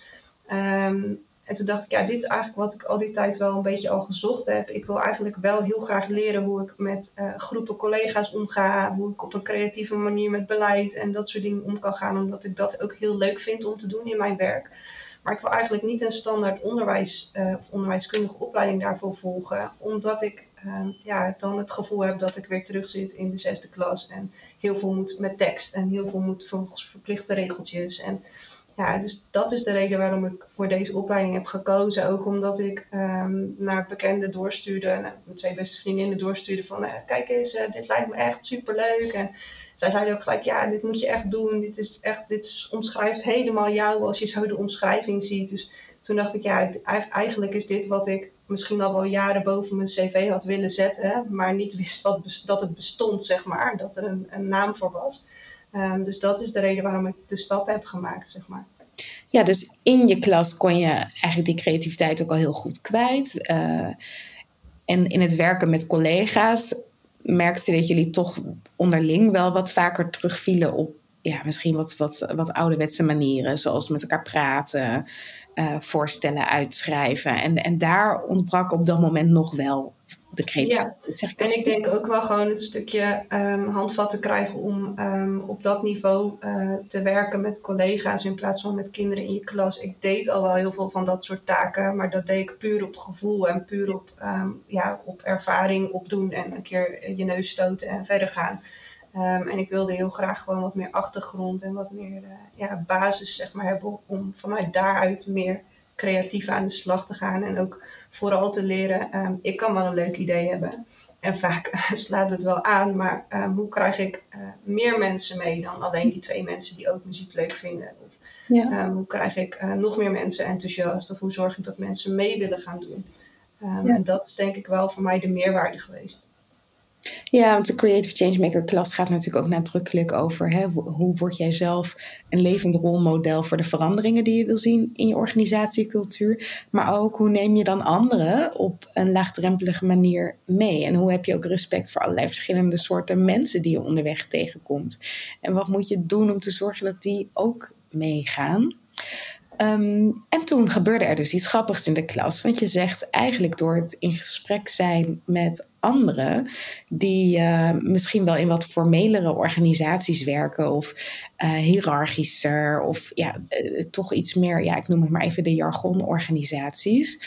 En toen dacht ik, ja, dit is eigenlijk wat ik al die tijd wel een beetje al gezocht heb. Ik wil eigenlijk wel heel graag leren hoe ik met uh, groepen collega's omga. Hoe ik op een creatieve manier met beleid en dat soort dingen om kan gaan. Omdat ik dat ook heel leuk vind om te doen in mijn werk. Maar ik wil eigenlijk niet een standaard onderwijs uh, of onderwijskundige opleiding daarvoor volgen. Omdat ik uh, ja, dan het gevoel heb dat ik weer terug zit in de zesde klas. En heel veel moet met tekst en heel veel moet volgens verplichte regeltjes. En ja, dus dat is de reden waarom ik voor deze opleiding heb gekozen. Ook omdat ik um, naar bekenden doorstuurde, mijn twee beste vriendinnen doorstuurde van, uh, kijk eens, uh, dit lijkt me echt superleuk. En zij zeiden ook gelijk, ja, dit moet je echt doen. Dit is echt, dit omschrijft helemaal jou als je zo de omschrijving ziet. Dus toen dacht ik, ja, eigenlijk is dit wat ik misschien al wel jaren boven mijn cv had willen zetten, maar niet wist wat, dat het bestond, zeg maar, dat er een, een naam voor was. Um, dus dat is de reden waarom ik de stap heb gemaakt, zeg maar. Ja, dus in je klas kon je eigenlijk die creativiteit ook al heel goed kwijt. Uh, en in het werken met collega's merkte dat jullie toch onderling wel wat vaker terugvielen op ja, misschien wat, wat, wat ouderwetse manieren, zoals met elkaar praten, uh, voorstellen uitschrijven. En, en daar ontbrak op dat moment nog wel de creativiteit. Ja. en ik denk ook wel gewoon een stukje um, handvatten krijgen om um, op dat niveau uh, te werken met collega's in plaats van met kinderen in je klas. Ik deed al wel heel veel van dat soort taken, maar dat deed ik puur op gevoel en puur op, um, ja, op ervaring opdoen en een keer je neus stoten en verder gaan. Um, en ik wilde heel graag gewoon wat meer achtergrond en wat meer uh, ja, basis zeg maar, hebben om vanuit daaruit meer creatief aan de slag te gaan. En ook vooral te leren, um, ik kan wel een leuk idee hebben. En vaak slaat het wel aan, maar um, hoe krijg ik uh, meer mensen mee dan alleen die twee mensen die ook muziek leuk vinden? Of ja. hoe krijg ik uh, nog meer mensen enthousiast? Of hoe zorg ik dat mensen mee willen gaan doen? Ja. En dat is denk ik wel voor mij de meerwaarde geweest. Ja, want de Creative Changemaker klas gaat natuurlijk ook nadrukkelijk over hè, hoe word jij zelf een levend rolmodel voor de veranderingen die je wil zien in je organisatiecultuur. Maar ook hoe neem je dan anderen op een laagdrempelige manier mee? En hoe heb je ook respect voor allerlei verschillende soorten mensen die je onderweg tegenkomt? En wat moet je doen om te zorgen dat die ook meegaan? Ehm, en toen gebeurde er dus iets grappigs in de klas. Want je zegt eigenlijk door het in gesprek zijn met anderen die uh, misschien wel in wat formelere organisaties werken of uh, hiërarchischer of ja, uh, toch iets meer, ja, ik noem het maar even de jargonorganisaties.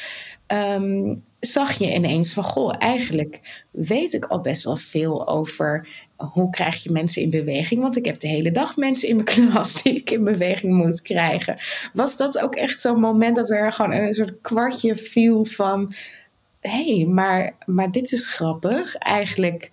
Um, zag je ineens van, goh, eigenlijk weet ik al best wel veel over hoe krijg je mensen in beweging. Want ik heb de hele dag mensen in mijn klas die ik in beweging moet krijgen. Was dat ook echt zo'n moment dat er gewoon een soort kwartje viel van, hé, hey, maar, maar dit is grappig. Eigenlijk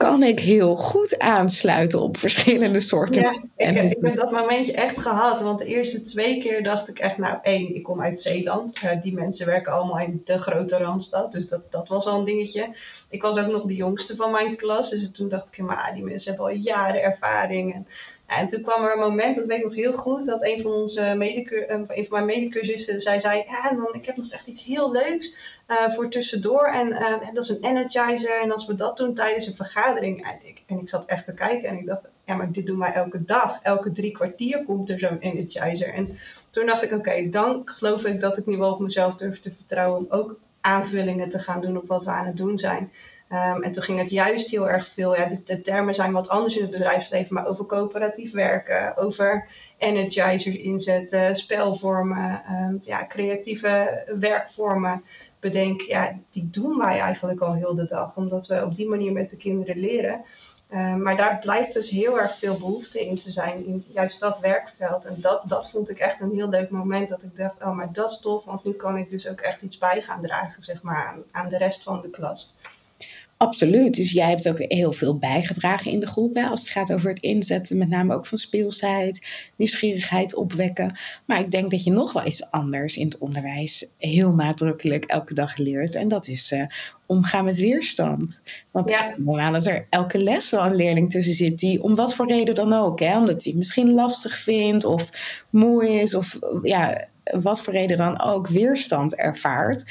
kan ik heel goed aansluiten op verschillende soorten. Ja, ik, heb, ik heb dat momentje echt gehad. Want de eerste twee keer dacht ik echt, nou één, ik kom uit Zeeland. Uh, die mensen werken allemaal in de grote Randstad. Dus dat, dat was al een dingetje. Ik was ook nog de jongste van mijn klas. Dus toen dacht ik, maar die mensen hebben al jaren ervaring. En en toen kwam er een moment, dat weet ik nog heel goed, dat een van, onze eh, een van mijn medecursussen zij zei, ja, dan, ik heb nog echt iets heel leuks uh, voor tussendoor. En uh, dat is een energizer. En als we dat doen tijdens een vergadering. En ik, en ik zat echt te kijken en ik dacht, ja, maar dit doen wij elke dag. Elke drie kwartier komt er zo'n energizer. En toen dacht ik, oké, dan geloof ik dat ik nu wel op mezelf durf te vertrouwen om ook aanvullingen te gaan doen op wat we aan het doen zijn. Um, en toen ging het juist heel erg veel, ja, de, termen zijn wat anders in het bedrijfsleven, maar over coöperatief werken, over energizers inzetten, spelvormen, um, ja, creatieve werkvormen bedenken. Ja, die doen wij eigenlijk al heel de dag, omdat we op die manier met de kinderen leren. Um, maar daar blijkt dus heel erg veel behoefte in te zijn, in juist dat werkveld. En dat, dat vond ik echt een heel leuk moment, dat ik dacht, oh, maar dat is tof, want nu kan ik dus ook echt iets bij gaan dragen, zeg maar, aan de rest van de klas. Absoluut. Dus jij hebt ook heel veel bijgedragen in de groep. Hè, als het gaat over het inzetten, met name ook van speelsheid, nieuwsgierigheid opwekken. Maar ik denk dat je nog wel iets anders in het onderwijs heel nadrukkelijk elke dag leert. En dat is uh, omgaan met weerstand. Want ja. dat er elke les wel een leerling tussen zit die om wat voor reden dan ook, hè, omdat hij misschien lastig vindt of moe is of ja, wat voor reden dan ook weerstand ervaart.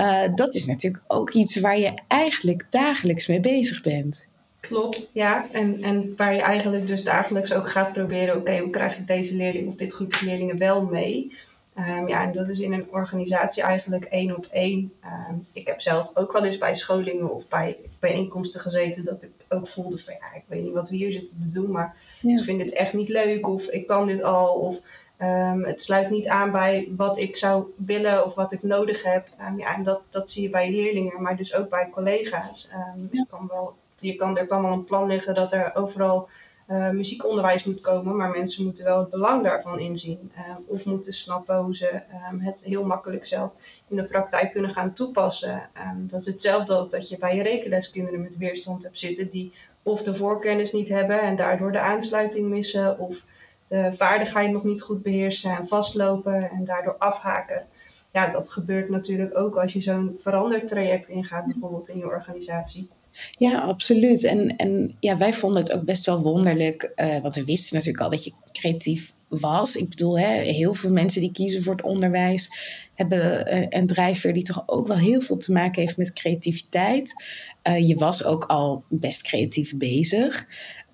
Uh, dat is natuurlijk ook iets waar je eigenlijk dagelijks mee bezig bent. Klopt, ja. En, en waar je eigenlijk dus dagelijks ook gaat proberen, oké, hoe krijg ik deze leerling of dit groepje leerlingen wel mee? Um, ja, en dat is in een organisatie eigenlijk één op één. Um, ik heb zelf ook wel eens bij scholingen of bij bijeenkomsten gezeten dat ik ook voelde van ja, ik weet niet wat we hier zitten te doen, maar ik vind dit echt niet leuk of ik kan dit al. Of Um, het sluit niet aan bij wat ik zou willen of wat ik nodig heb. Um, ja, en dat, dat zie je bij leerlingen, maar dus ook bij collega's. Um, ja. kan wel, je kan, er kan wel een plan liggen dat er overal uh, muziekonderwijs moet komen, maar mensen moeten wel het belang daarvan inzien. Of moeten snappen hoe ze het heel makkelijk zelf in de praktijk kunnen gaan toepassen. Dat is hetzelfde als dat je bij je rekenleskinderen met weerstand hebt zitten die of de voorkennis niet hebben en daardoor de aansluiting missen, of de vaardigheid nog niet goed beheersen en vastlopen en daardoor afhaken. Ja, dat gebeurt natuurlijk ook als je zo'n verandertraject ingaat, bijvoorbeeld in je organisatie. Ja, absoluut. En, en ja, wij vonden het ook best wel wonderlijk, uh, want we wisten natuurlijk al dat je creatief was. Ik bedoel, hè, heel veel mensen die kiezen voor het onderwijs hebben eh, een drijfveer die toch ook wel heel veel te maken heeft met creativiteit. Uh, je was ook al best creatief bezig.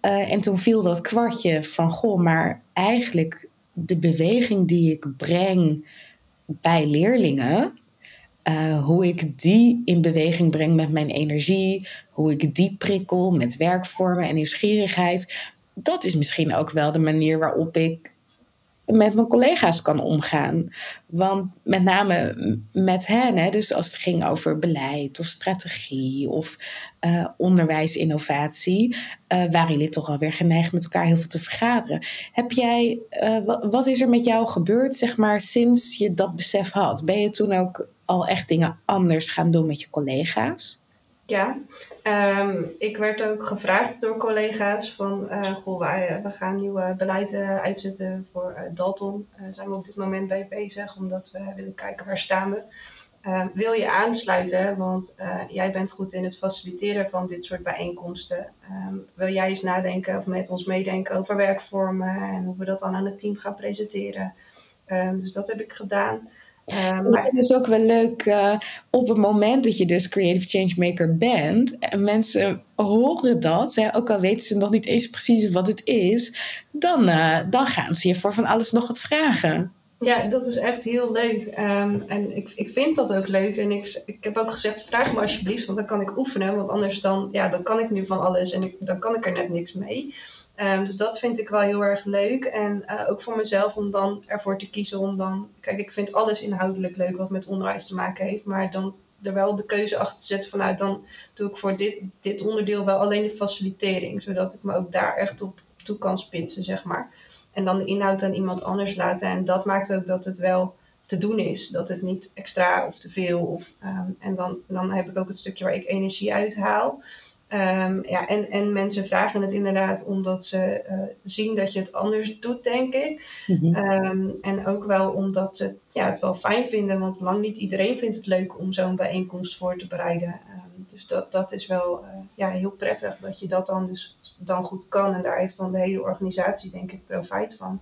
Uh, en toen viel dat kwartje van, goh, maar eigenlijk de beweging die ik breng bij leerlingen, uh, hoe ik die in beweging breng met mijn energie, hoe ik die prikkel met werkvormen en nieuwsgierigheid. Dat is misschien ook wel de manier waarop ik met mijn collega's kan omgaan. Want met name met hen, hè, dus als het ging over beleid of strategie of uh, onderwijsinnovatie, uh, waren jullie toch alweer geneigd met elkaar heel veel te vergaderen. Heb jij, wat, wat is er met jou gebeurd, zeg maar, sinds je dat besef had? Ben je toen ook al echt dingen anders gaan doen met je collega's? Ja, um, ik werd ook gevraagd door collega's van, uh, goh, eh, we gaan nieuwe beleid uitzetten voor uh, Dalton. Daar zijn we op dit moment bij bezig, omdat we willen kijken waar staan we. Ehm, wil je aansluiten, want jij bent goed in het faciliteren van dit soort bijeenkomsten. Um, wil jij eens nadenken of met ons meedenken over werkvormen en hoe we dat dan aan het team gaan presenteren. dus dat heb ik gedaan. Uh, maar het is ook wel leuk uh, op het moment dat je dus creative changemaker bent en mensen horen dat, hè, ook al weten ze nog niet eens precies wat het is, dan, uh, dan gaan ze je voor van alles nog wat vragen. Ja, dat is echt heel leuk. Um, en ik, ik vind dat ook leuk. En ik, ik heb ook gezegd, vraag me alsjeblieft, want dan kan ik oefenen. Want anders dan, ja, dan kan ik nu van alles en ik, dan kan ik er net niks mee. Um, dus dat vind ik wel heel erg leuk. En uh, ook voor mezelf om dan ervoor te kiezen om dan... Kijk, ik vind alles inhoudelijk leuk wat met onderwijs te maken heeft. Maar dan er wel de keuze achter te zetten vanuit nou, dan doe ik voor dit, dit onderdeel wel alleen de facilitering. Zodat ik me ook daar echt op toe kan spitsen, zeg maar. En dan de inhoud aan iemand anders laten. En dat maakt ook dat het wel te doen is. Dat het niet extra of te veel. Of, um, en dan, dan heb ik ook het stukje waar ik energie uit haal. Um, ja, en, en mensen vragen het inderdaad omdat ze uh, zien dat je het anders doet, denk ik. Mm-hmm. Um, en ook wel omdat ze ja, het wel fijn vinden, want lang niet iedereen vindt het leuk om zo'n bijeenkomst voor te bereiden. Um, dus dat, dat is wel uh, ja, heel prettig dat je dat dan dus dan goed kan. En daar heeft dan de hele organisatie, denk ik, profijt van.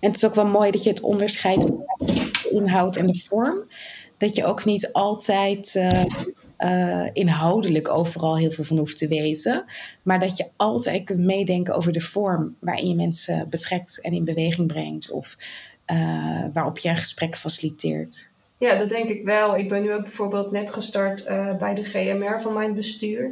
En het is ook wel mooi dat je het onderscheidt de inhoud en de vorm. Dat je ook niet altijd uh, uh, inhoudelijk overal heel veel van hoeft te weten. Maar dat je altijd kunt meedenken over de vorm waarin je mensen betrekt en in beweging brengt. Of uh, waarop je een gesprek faciliteert. Ja, dat denk ik wel. Ik ben nu ook bijvoorbeeld net gestart uh, bij de GMR van mijn bestuur.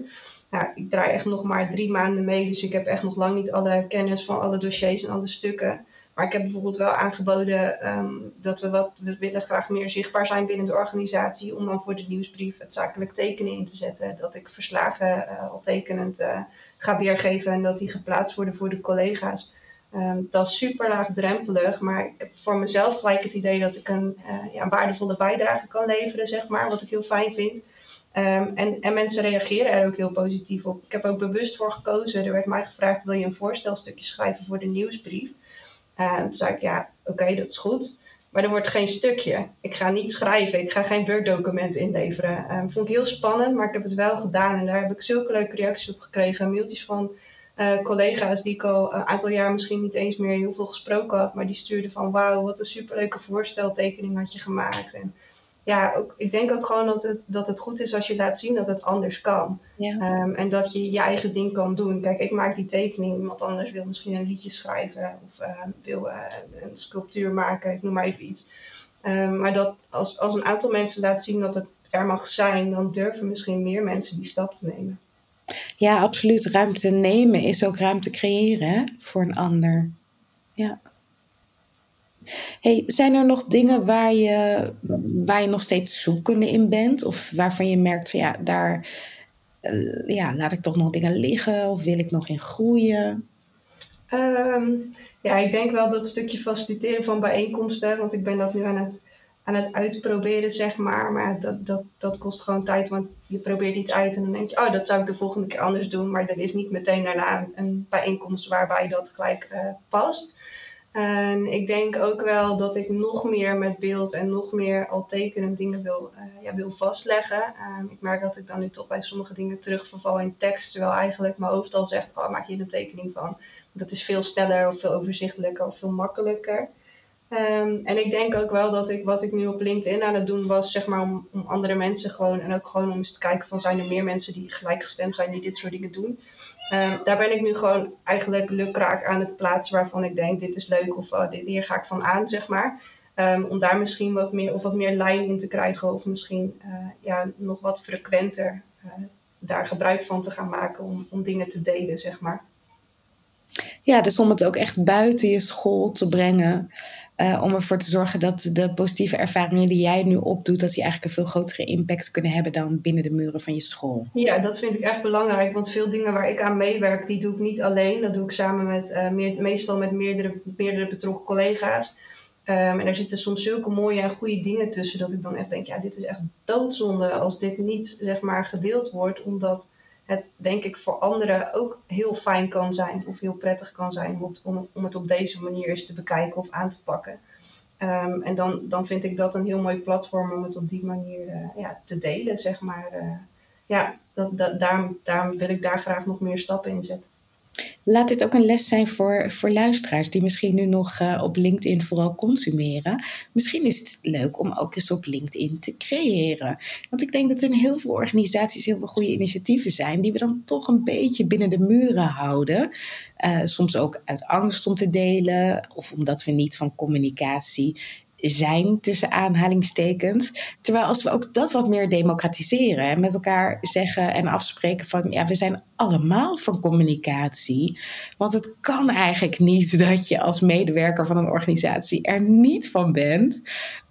Nou, ik draai echt nog maar drie maanden mee, dus ik heb echt nog lang niet alle kennis van alle dossiers en alle stukken. Maar ik heb bijvoorbeeld wel aangeboden um, dat we wat, we willen graag meer zichtbaar zijn binnen de organisatie. Om dan voor de nieuwsbrief het zakelijk tekenen in te zetten. Dat ik verslagen uh, al tekenend uh, ga weergeven en dat die geplaatst worden voor de collega's. Um, dat is super laagdrempelig, maar ik heb voor mezelf gelijk het idee dat ik een, uh, ja, waardevolle bijdrage kan leveren, zeg maar. Wat ik heel fijn vind. Um, en, en, mensen reageren er ook heel positief op. Ik heb ook bewust voor gekozen. Er werd mij gevraagd: wil je een voorstelstukje schrijven voor de nieuwsbrief? En toen zei ik, ja, oké, dat is goed. Maar er wordt geen stukje. Ik ga niet schrijven. Ik ga geen Word-document inleveren. Um, vond ik heel spannend, maar ik heb het wel gedaan. En daar heb ik zulke leuke reacties op gekregen. Mailtjes van uh, collega's die ik al een aantal jaar misschien niet eens meer heel veel gesproken had. Maar die stuurden van, wauw, wat een superleuke voorsteltekening had je gemaakt. Ja, ook, ik denk ook gewoon dat het, dat het goed is als je laat zien dat het anders kan. Ja. Um, en dat je je eigen ding kan doen. Kijk, ik maak die tekening, iemand anders wil misschien een liedje schrijven of uh, wil uh, een sculptuur maken, ik noem maar even iets. Um, maar dat als, als een aantal mensen laat zien dat het er mag zijn, dan durven misschien meer mensen die stap te nemen. Ja, absoluut. Ruimte nemen is ook ruimte creëren hè? voor een ander. Ja. Hey, zijn er nog dingen waar je, waar je nog steeds zoekende in bent? Of waarvan je merkt van ja, daar uh, ja, laat ik toch nog dingen liggen? Of wil ik nog in groeien? Ehm, ja, ik denk wel dat stukje faciliteren van bijeenkomsten, want ik ben dat nu aan het, aan het uitproberen, zeg maar. Maar dat, dat, dat kost gewoon tijd, want je probeert iets uit en dan denk je, oh, dat zou ik de volgende keer anders doen. Maar er is niet meteen daarna een, bijeenkomst waarbij dat gelijk uh, past. En ik denk ook wel dat ik nog meer met beeld en nog meer al tekenend dingen wil, uh, ja, wil vastleggen. Um, ik merk dat ik dan nu toch bij sommige dingen terugverval in tekst, terwijl eigenlijk mijn hoofd al zegt, oh, maak je een tekening van. Dat is veel sneller of veel overzichtelijker of veel makkelijker. Um, en ik denk ook wel dat ik wat ik nu op LinkedIn aan het doen was, zeg maar om, om andere mensen gewoon en ook gewoon om eens te kijken van zijn er meer mensen die gelijkgestemd zijn die dit soort dingen doen. Um, daar ben ik nu gewoon eigenlijk lukraak aan het plaatsen waarvan ik denk dit is leuk of uh, dit hier ga ik van aan, zeg maar. Um, om daar misschien wat meer of wat meer lijn in te krijgen of misschien uh, ja, nog wat frequenter uh, daar gebruik van te gaan maken om, om dingen te delen, zeg maar. Ja, dus om het ook echt buiten je school te brengen. Uh, om ervoor te zorgen dat de positieve ervaringen die jij nu opdoet, dat die eigenlijk een veel grotere impact kunnen hebben dan binnen de muren van je school. Ja, dat vind ik echt belangrijk. Want veel dingen waar ik aan meewerk, die doe ik niet alleen. Dat doe ik samen met meer, meestal met meerdere, meerdere betrokken collega's. Um, en er zitten soms zulke mooie en goede dingen tussen dat ik dan echt denk, ja, dit is echt doodzonde als dit niet zeg maar gedeeld wordt, omdat het denk ik voor anderen ook heel fijn kan zijn of heel prettig kan zijn om, om, het op deze manier eens te bekijken of aan te pakken. Um, en dan, dan vind ik dat een heel mooi platform om het op die manier uh, ja, te delen, zeg maar. Uh, ja, dat, dat, daarom, daarom wil ik daar graag nog meer stappen in zetten. Laat dit ook een les zijn voor, voor luisteraars die misschien nu nog uh, op LinkedIn vooral consumeren. Misschien is het leuk om ook eens op LinkedIn te creëren. Want ik denk dat er in heel veel organisaties heel veel goede initiatieven zijn die we dan toch een beetje binnen de muren houden. Uh, soms ook uit angst om te delen of omdat we niet van communicatie zijn tussen aanhalingstekens. Terwijl als we ook dat wat meer democratiseren en met elkaar zeggen en afspreken van ja, we zijn allemaal van communicatie. Want het kan eigenlijk niet dat je als medewerker van een organisatie er niet van bent.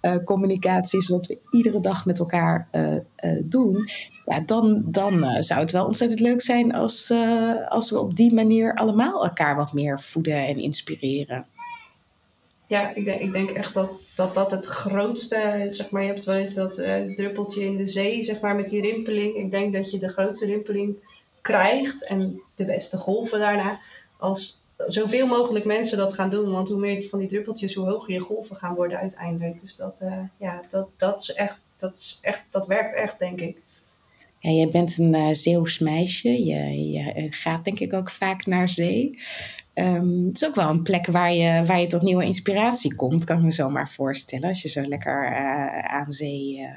Uh, communicatie is wat we iedere dag met elkaar uh, uh, doen. Ja, dan, dan zou het wel ontzettend leuk zijn als, als we op die manier allemaal elkaar wat meer voeden en inspireren ja, ik denk, ik denk echt dat, dat dat het grootste, zeg maar, je hebt wel eens dat uh, druppeltje in de zee, zeg maar, met die rimpeling. Ik denk dat je de grootste rimpeling krijgt en de beste golven daarna als zoveel mogelijk mensen dat gaan doen. Want hoe meer van die druppeltjes, hoe hoger je golven gaan worden uiteindelijk. Dus dat, uh, ja, dat, dat, is echt, dat, is echt, dat werkt echt, denk ik. Ja, jij bent een uh, Zeeuws meisje. Je, je gaat denk ik ook vaak naar zee. Um, het is ook wel een plek waar je, waar je tot nieuwe inspiratie komt, kan ik me zo maar voorstellen. Als je zo lekker uh, aan zee.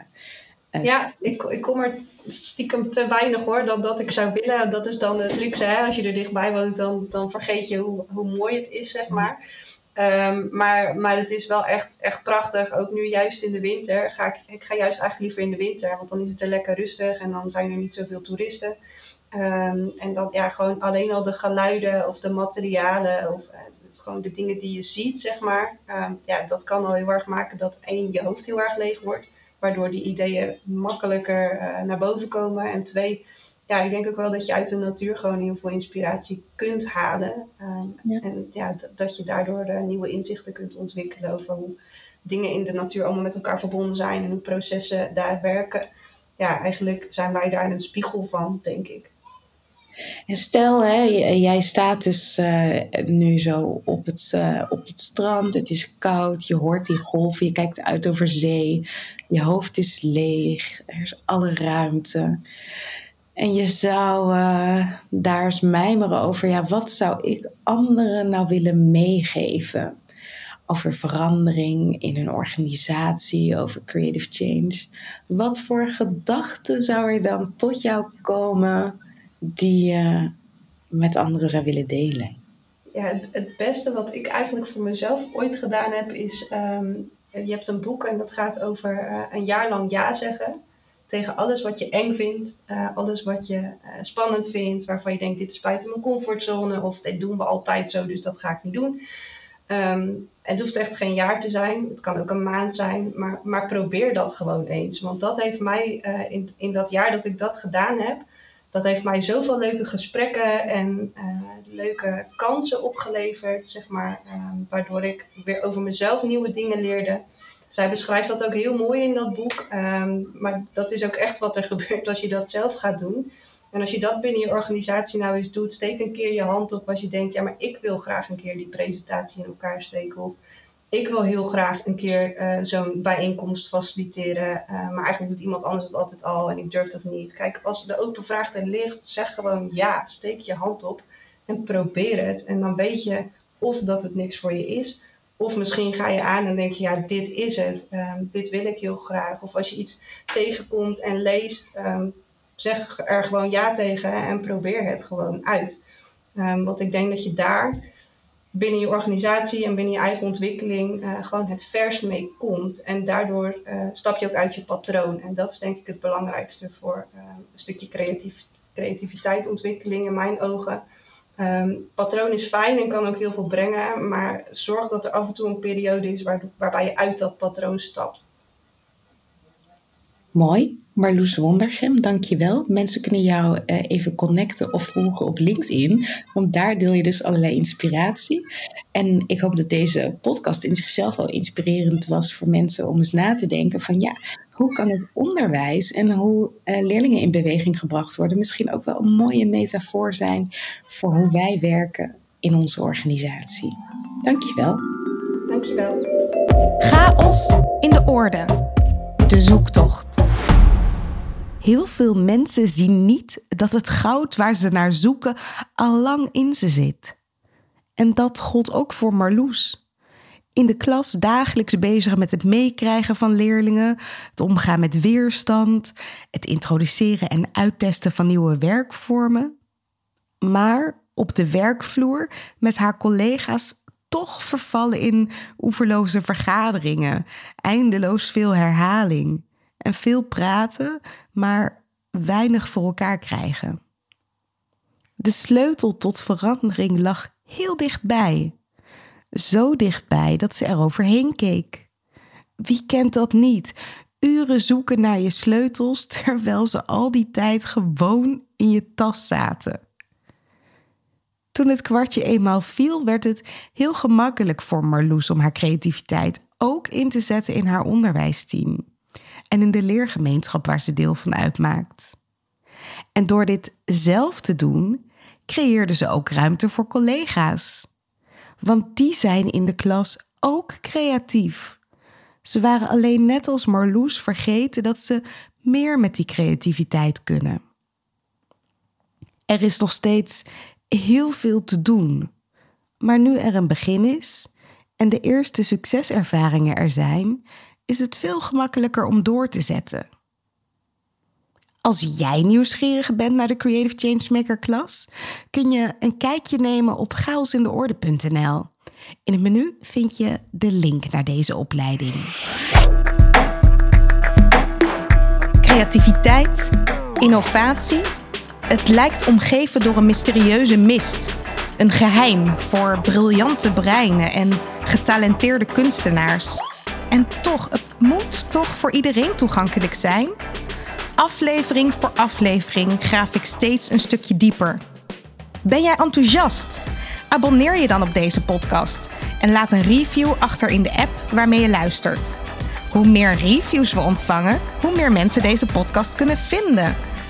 Uh, ja, ik, ik kom er stiekem te weinig hoor, dan dat ik zou willen. Dat is dan het luxe, hè? als je er dichtbij woont, dan, dan vergeet je hoe, hoe mooi het is, zeg maar. Um, maar, maar het is wel echt, echt prachtig. Ook nu juist in de winter. Ga ik, ik ga juist eigenlijk liever in de winter, want dan is het er lekker rustig en dan zijn er niet zoveel toeristen. Um, en dan ja, gewoon alleen al de geluiden of de materialen of uh, gewoon de dingen die je ziet, zeg maar. Um, ja, dat kan al heel erg maken dat één, je hoofd heel erg leeg wordt. Waardoor die ideeën makkelijker uh, naar boven komen. En twee, ja, ik denk ook wel dat je uit de natuur gewoon heel veel inspiratie kunt halen. Um, ja. En ja, dat je daardoor uh, nieuwe inzichten kunt ontwikkelen over hoe dingen in de natuur allemaal met elkaar verbonden zijn en hoe processen daar werken. Ja, eigenlijk zijn wij daar een spiegel van, denk ik. En stel, hè, jij staat dus uh, nu zo op het, uh, op het strand, het is koud, je hoort die golven, je kijkt uit over zee, je hoofd is leeg, er is alle ruimte. En je zou uh, daar eens mijmeren over, ja, wat zou ik anderen nou willen meegeven? Over verandering in een organisatie, over creative change. Wat voor gedachten zou er dan tot jou komen? Die je met anderen zou willen delen? Ja, het, beste wat ik eigenlijk voor mezelf ooit gedaan heb, is: ehm, je hebt een boek en dat gaat over uh, een jaar lang ja zeggen tegen alles wat je eng vindt, uh, alles wat je uh, spannend vindt, waarvan je denkt: dit is buiten mijn comfortzone of dit doen we altijd zo, dus dat ga ik niet doen. Um, het hoeft echt geen jaar te zijn, het kan ook een maand zijn, maar, maar probeer dat gewoon eens. Want dat heeft mij in, in dat jaar dat ik dat gedaan heb, dat heeft mij zoveel leuke gesprekken en leuke kansen opgeleverd, zeg maar, ehm, waardoor ik weer over mezelf nieuwe dingen leerde. Zij beschrijft dat ook heel mooi in dat boek, ehm, maar dat is ook echt wat er gebeurt als je dat zelf gaat doen. En als je dat binnen je organisatie nou eens doet, steek een keer je hand op als je denkt, ja, maar ik wil graag een keer die presentatie in elkaar steken. Ik wil heel graag een keer uh, zo'n bijeenkomst faciliteren, uh, maar eigenlijk doet iemand anders het altijd al en ik durf dat niet. Kijk, als de open vraag er ligt, zeg gewoon ja, steek je hand op en probeer het. En dan weet je of dat het niks voor je is, of misschien ga je aan en denk je, ja, dit is het, um, dit wil ik heel graag. Of als je iets tegenkomt en leest, um, zeg er gewoon ja tegen en probeer het gewoon uit. Um, want ik denk dat je daar binnen je organisatie en binnen je eigen ontwikkeling uh, gewoon het vers mee komt. En daardoor uh, stap je ook uit je patroon. En dat is denk ik het belangrijkste voor uh, een stukje creatief, creativiteit, ontwikkeling in mijn ogen. Um, patroon is fijn en kan ook heel veel brengen, maar zorg dat er af en toe een periode is waar, waarbij je uit dat patroon stapt. Mooi. Marloes Wondergem, dankjewel. Mensen kunnen jou uh, even connecten of volgen op LinkedIn, want daar deel je dus allerlei inspiratie. En ik hoop dat deze podcast in zichzelf al inspirerend was voor mensen om eens na te denken van ja, hoe kan het onderwijs en hoe uh, leerlingen in beweging gebracht worden misschien ook wel een mooie metafoor zijn voor hoe wij werken in onze organisatie. Dankjewel. Dankjewel. Chaos in de orde. De zoektocht. Heel veel mensen zien niet dat het goud waar ze naar zoeken al lang in ze zit. En dat gold ook voor Marloes. In de klas dagelijks bezig met het meekrijgen van leerlingen, het omgaan met weerstand, het introduceren en uittesten van nieuwe werkvormen. Maar op de werkvloer met haar collega's toch vervallen in oeverloze vergaderingen, eindeloos veel herhaling en veel praten, maar weinig voor elkaar krijgen. De sleutel tot verandering lag heel dichtbij. Zo dichtbij dat ze er overheen keek. Wie kent dat niet? Uren zoeken naar je sleutels terwijl ze al die tijd gewoon in je tas zaten. Toen het kwartje eenmaal viel, werd het heel gemakkelijk voor Marloes om haar creativiteit ook in te zetten in haar onderwijsteam en in de leergemeenschap waar ze deel van uitmaakt. En door dit zelf te doen, creëerde ze ook ruimte voor collega's. Want die zijn in de klas ook creatief. Ze waren alleen net als Marloes vergeten dat ze meer met die creativiteit kunnen. Er is nog steeds heel veel te doen. Maar nu er een begin is en de eerste succeservaringen er zijn, is het veel gemakkelijker om door te zetten. Als jij nieuwsgierig bent naar de Creative Changemaker klas, kun je een kijkje nemen op chaosindeorde.nl. In het menu vind je de link naar deze opleiding. Creativiteit, innovatie. Het lijkt omgeven door een mysterieuze mist. Een geheim voor briljante breinen en getalenteerde kunstenaars. En toch, het moet toch voor iedereen toegankelijk zijn? Aflevering voor aflevering graaf ik steeds een stukje dieper. Ben jij enthousiast? Abonneer je dan op deze podcast en laat een review achter in de app waarmee je luistert. Hoe meer reviews we ontvangen, hoe meer mensen deze podcast kunnen vinden.